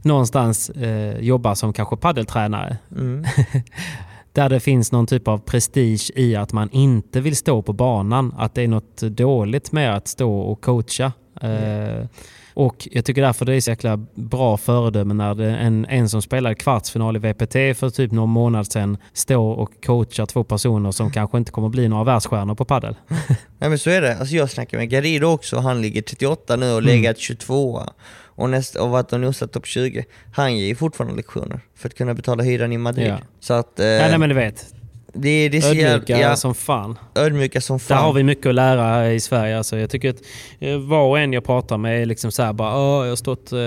någonstans eh, jobbar som kanske paddeltränare. Mm. Där det finns någon typ av prestige i att man inte vill stå på banan. Att det är något dåligt med att stå och coacha. Eh, och jag tycker därför det är så jäkla bra föredöme när det en, en som spelade kvartsfinal i VPT för typ någon månad sedan står och coachar två personer som kanske inte kommer bli några världsstjärnor på paddel. Nej men så är det. Alltså jag snackar med Garido också, han ligger 38 nu och Mm. legat 22 och, näst, och varit och nosat topp 20. Han ger ju fortfarande lektioner för att kunna betala hyran i Madrid. Ja. Så att... Eh, Ja, nej men du vet. Det, det är så Ödmjuka jävla- ja, som fan. Ödmjuka som fan. Där har vi mycket att lära i Sverige. Alltså, jag tycker att eh, var och en jag pratar med är liksom så här bara jag har stått eh,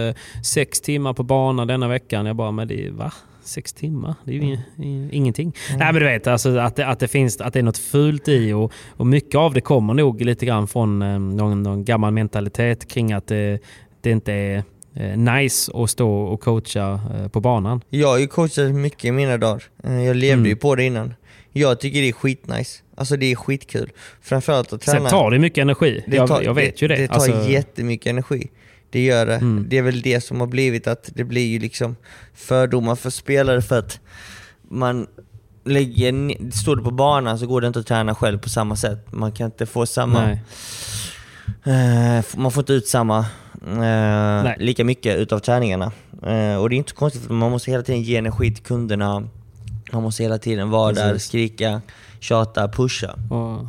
sex timmar på banan denna veckan. Jag bara, men det va? Sex timmar? Det är ju ing- ingenting. Nej men du vet, alltså, att, det, att, det finns, att det är något fult i och, och mycket av det kommer nog lite grann från eh, någon, någon gammal mentalitet kring att det, det inte är eh, nice att stå och coacha eh, på banan. Jag har ju coachat mycket i mina dagar. Eh, Jag levde Mm. ju på det innan. Jag tycker det är skitnice. Alltså det är skitkul. Framförallt att träna. Sen tar det mycket energi. Det jag, tar- jag vet ju det. Det tar Alltså- jättemycket energi. Det gör det. Mm. Det är väl det som har blivit att det blir ju liksom fördomar för spelare för att man lägger Står du på banan så går det inte att träna själv på samma sätt. Man kan inte få samma... Eh, man får inte ut samma, eh, lika mycket utav träningarna. Eh, och det är inte konstigt för man måste hela tiden ge energi till kunderna. Man måste hela tiden vara där, Precis. skrika, tjata, pusha. Och,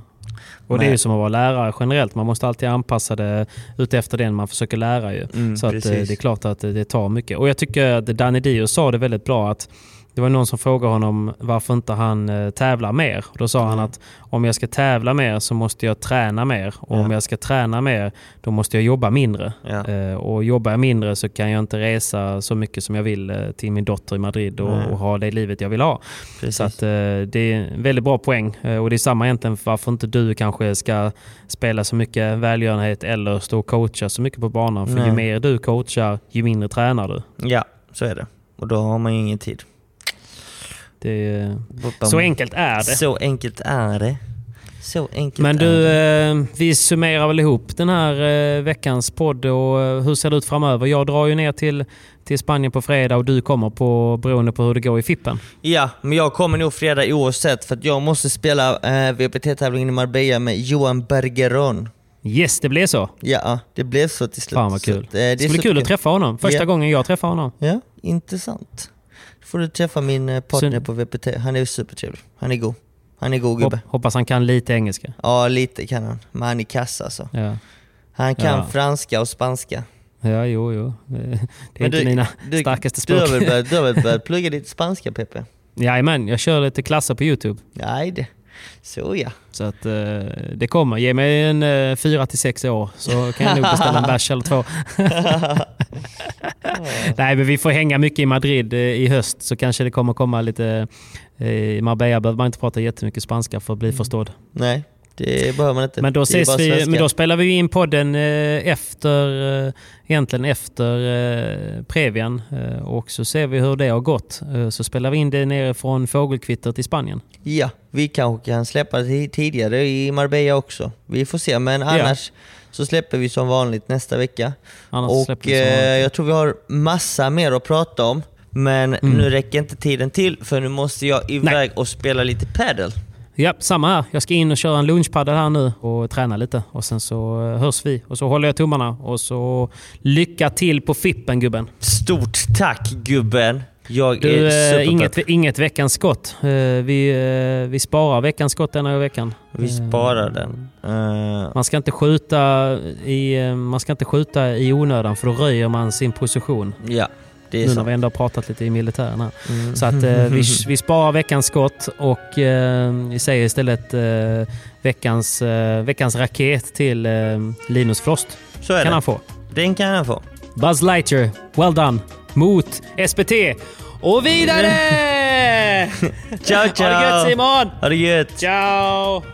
och det är ju som att vara lärare generellt. Man måste alltid anpassa det ut efter den man försöker lära ju. Mm, så att, eh, det är klart att det, det tar mycket. Och jag tycker att Danny Dio sa det väldigt bra att det var någon som frågade honom varför inte han eh, tävlar mer. Och då sa han att om jag ska tävla mer så måste jag träna mer. Och om Ja. jag ska träna mer då måste jag jobba mindre. Eh, och jobbar jag mindre så kan jag inte resa så mycket som jag vill eh, till min dotter i Madrid och, och ha det livet jag vill ha. Precis. Så att, eh, det är en väldigt bra poäng. Och det är samma egentligen för varför inte du kanske ska spela så mycket välgörenhet eller stå och coacha så mycket på banan. För ju Nej. mer du coachar, ju mindre tränar du. Ja, så är det. Och då har man ju ingen tid. Det, så enkelt är det. Så enkelt är det. Så enkelt Men är du, eh, vi summerar väl ihop den här eh, veckans podd och eh, hur ser det ut framöver? Jag drar ju ner till, till Spanien på fredag och du kommer på beroende på hur det går i Fippen. Ja, men jag kommer nog fredag oavsett för att jag måste spela eh, VPT-tävlingen i Marbella med Johan Bergeron. Yes, det blev så. Ja, det blev så till slut. Fan vad Så kul. eh, det är det ska bli så kul att träffa honom. Första Ja. gången jag träffar honom. Ja, intressant. Får du träffa min eh, partner på VPT. Han är supertrevlig. Han är god. Han är god gubbe. Hop- hoppas han kan lite engelska. Ja, lite kan han. Men han är kass alltså. Ja. Han kan Ja. franska och spanska. Ja, jo, jo. Det är Men inte du- mina du, starkaste Du språk. har, väl börjat, du har väl börjat plugga lite spanska Pepe? Jajamän, jag kör lite klasser på Youtube. Nej det. Så ja. Så att eh, det kommer. Ge mig en eh, fyra till sex år så kan jag nog beställa en bärs eller två. Nej, men vi får hänga mycket i Madrid eh, i höst så kanske det kommer komma lite... I Marbella behöver man inte prata jättemycket spanska för att bli förstådd. Nej, det behöver man inte. Men då, ses vi, men då spelar vi in podden eh, efter, eh, egentligen efter eh, Previan och så ser vi hur det har gått. Så spelar vi in det nere från fågelkvittret i Spanien. Ja, vi kanske kan släppa det ti- tidigare i Marbella också. Vi får se, men annars så släpper vi som vanligt nästa vecka. Annars och jag tror vi har massa mer att prata om. Men Mm. nu räcker inte tiden till för nu måste jag iväg och spela lite padel. Ja, samma här. Jag ska in och köra en lunchpaddel här nu och träna lite. Och sen så eh, hörs vi. Och så håller jag tummarna. Och så lycka till på Fippen gubben. Stort tack gubben! Jag Du, är eh, inget, inget veckans skott. Eh, Vi, vi sparar veckans skott denna veckan. Vi sparar den. Man ska inte skjuta i, man ska inte skjuta i onödan för då röjer man sin position. Ja, nu när vi ändå har pratat lite i militären här. Mm. Så att eh, vi, vi sparar veckans skott och eh, vi säger istället eh, veckans, veckans raket till Linus Frost. Så är kan det. han få. Den kan han få. Buzz Lightyear, well done. Mot SPT. Och vidare! ciao, ciao! Ha det gött Simon! Ha det gött! Ciao!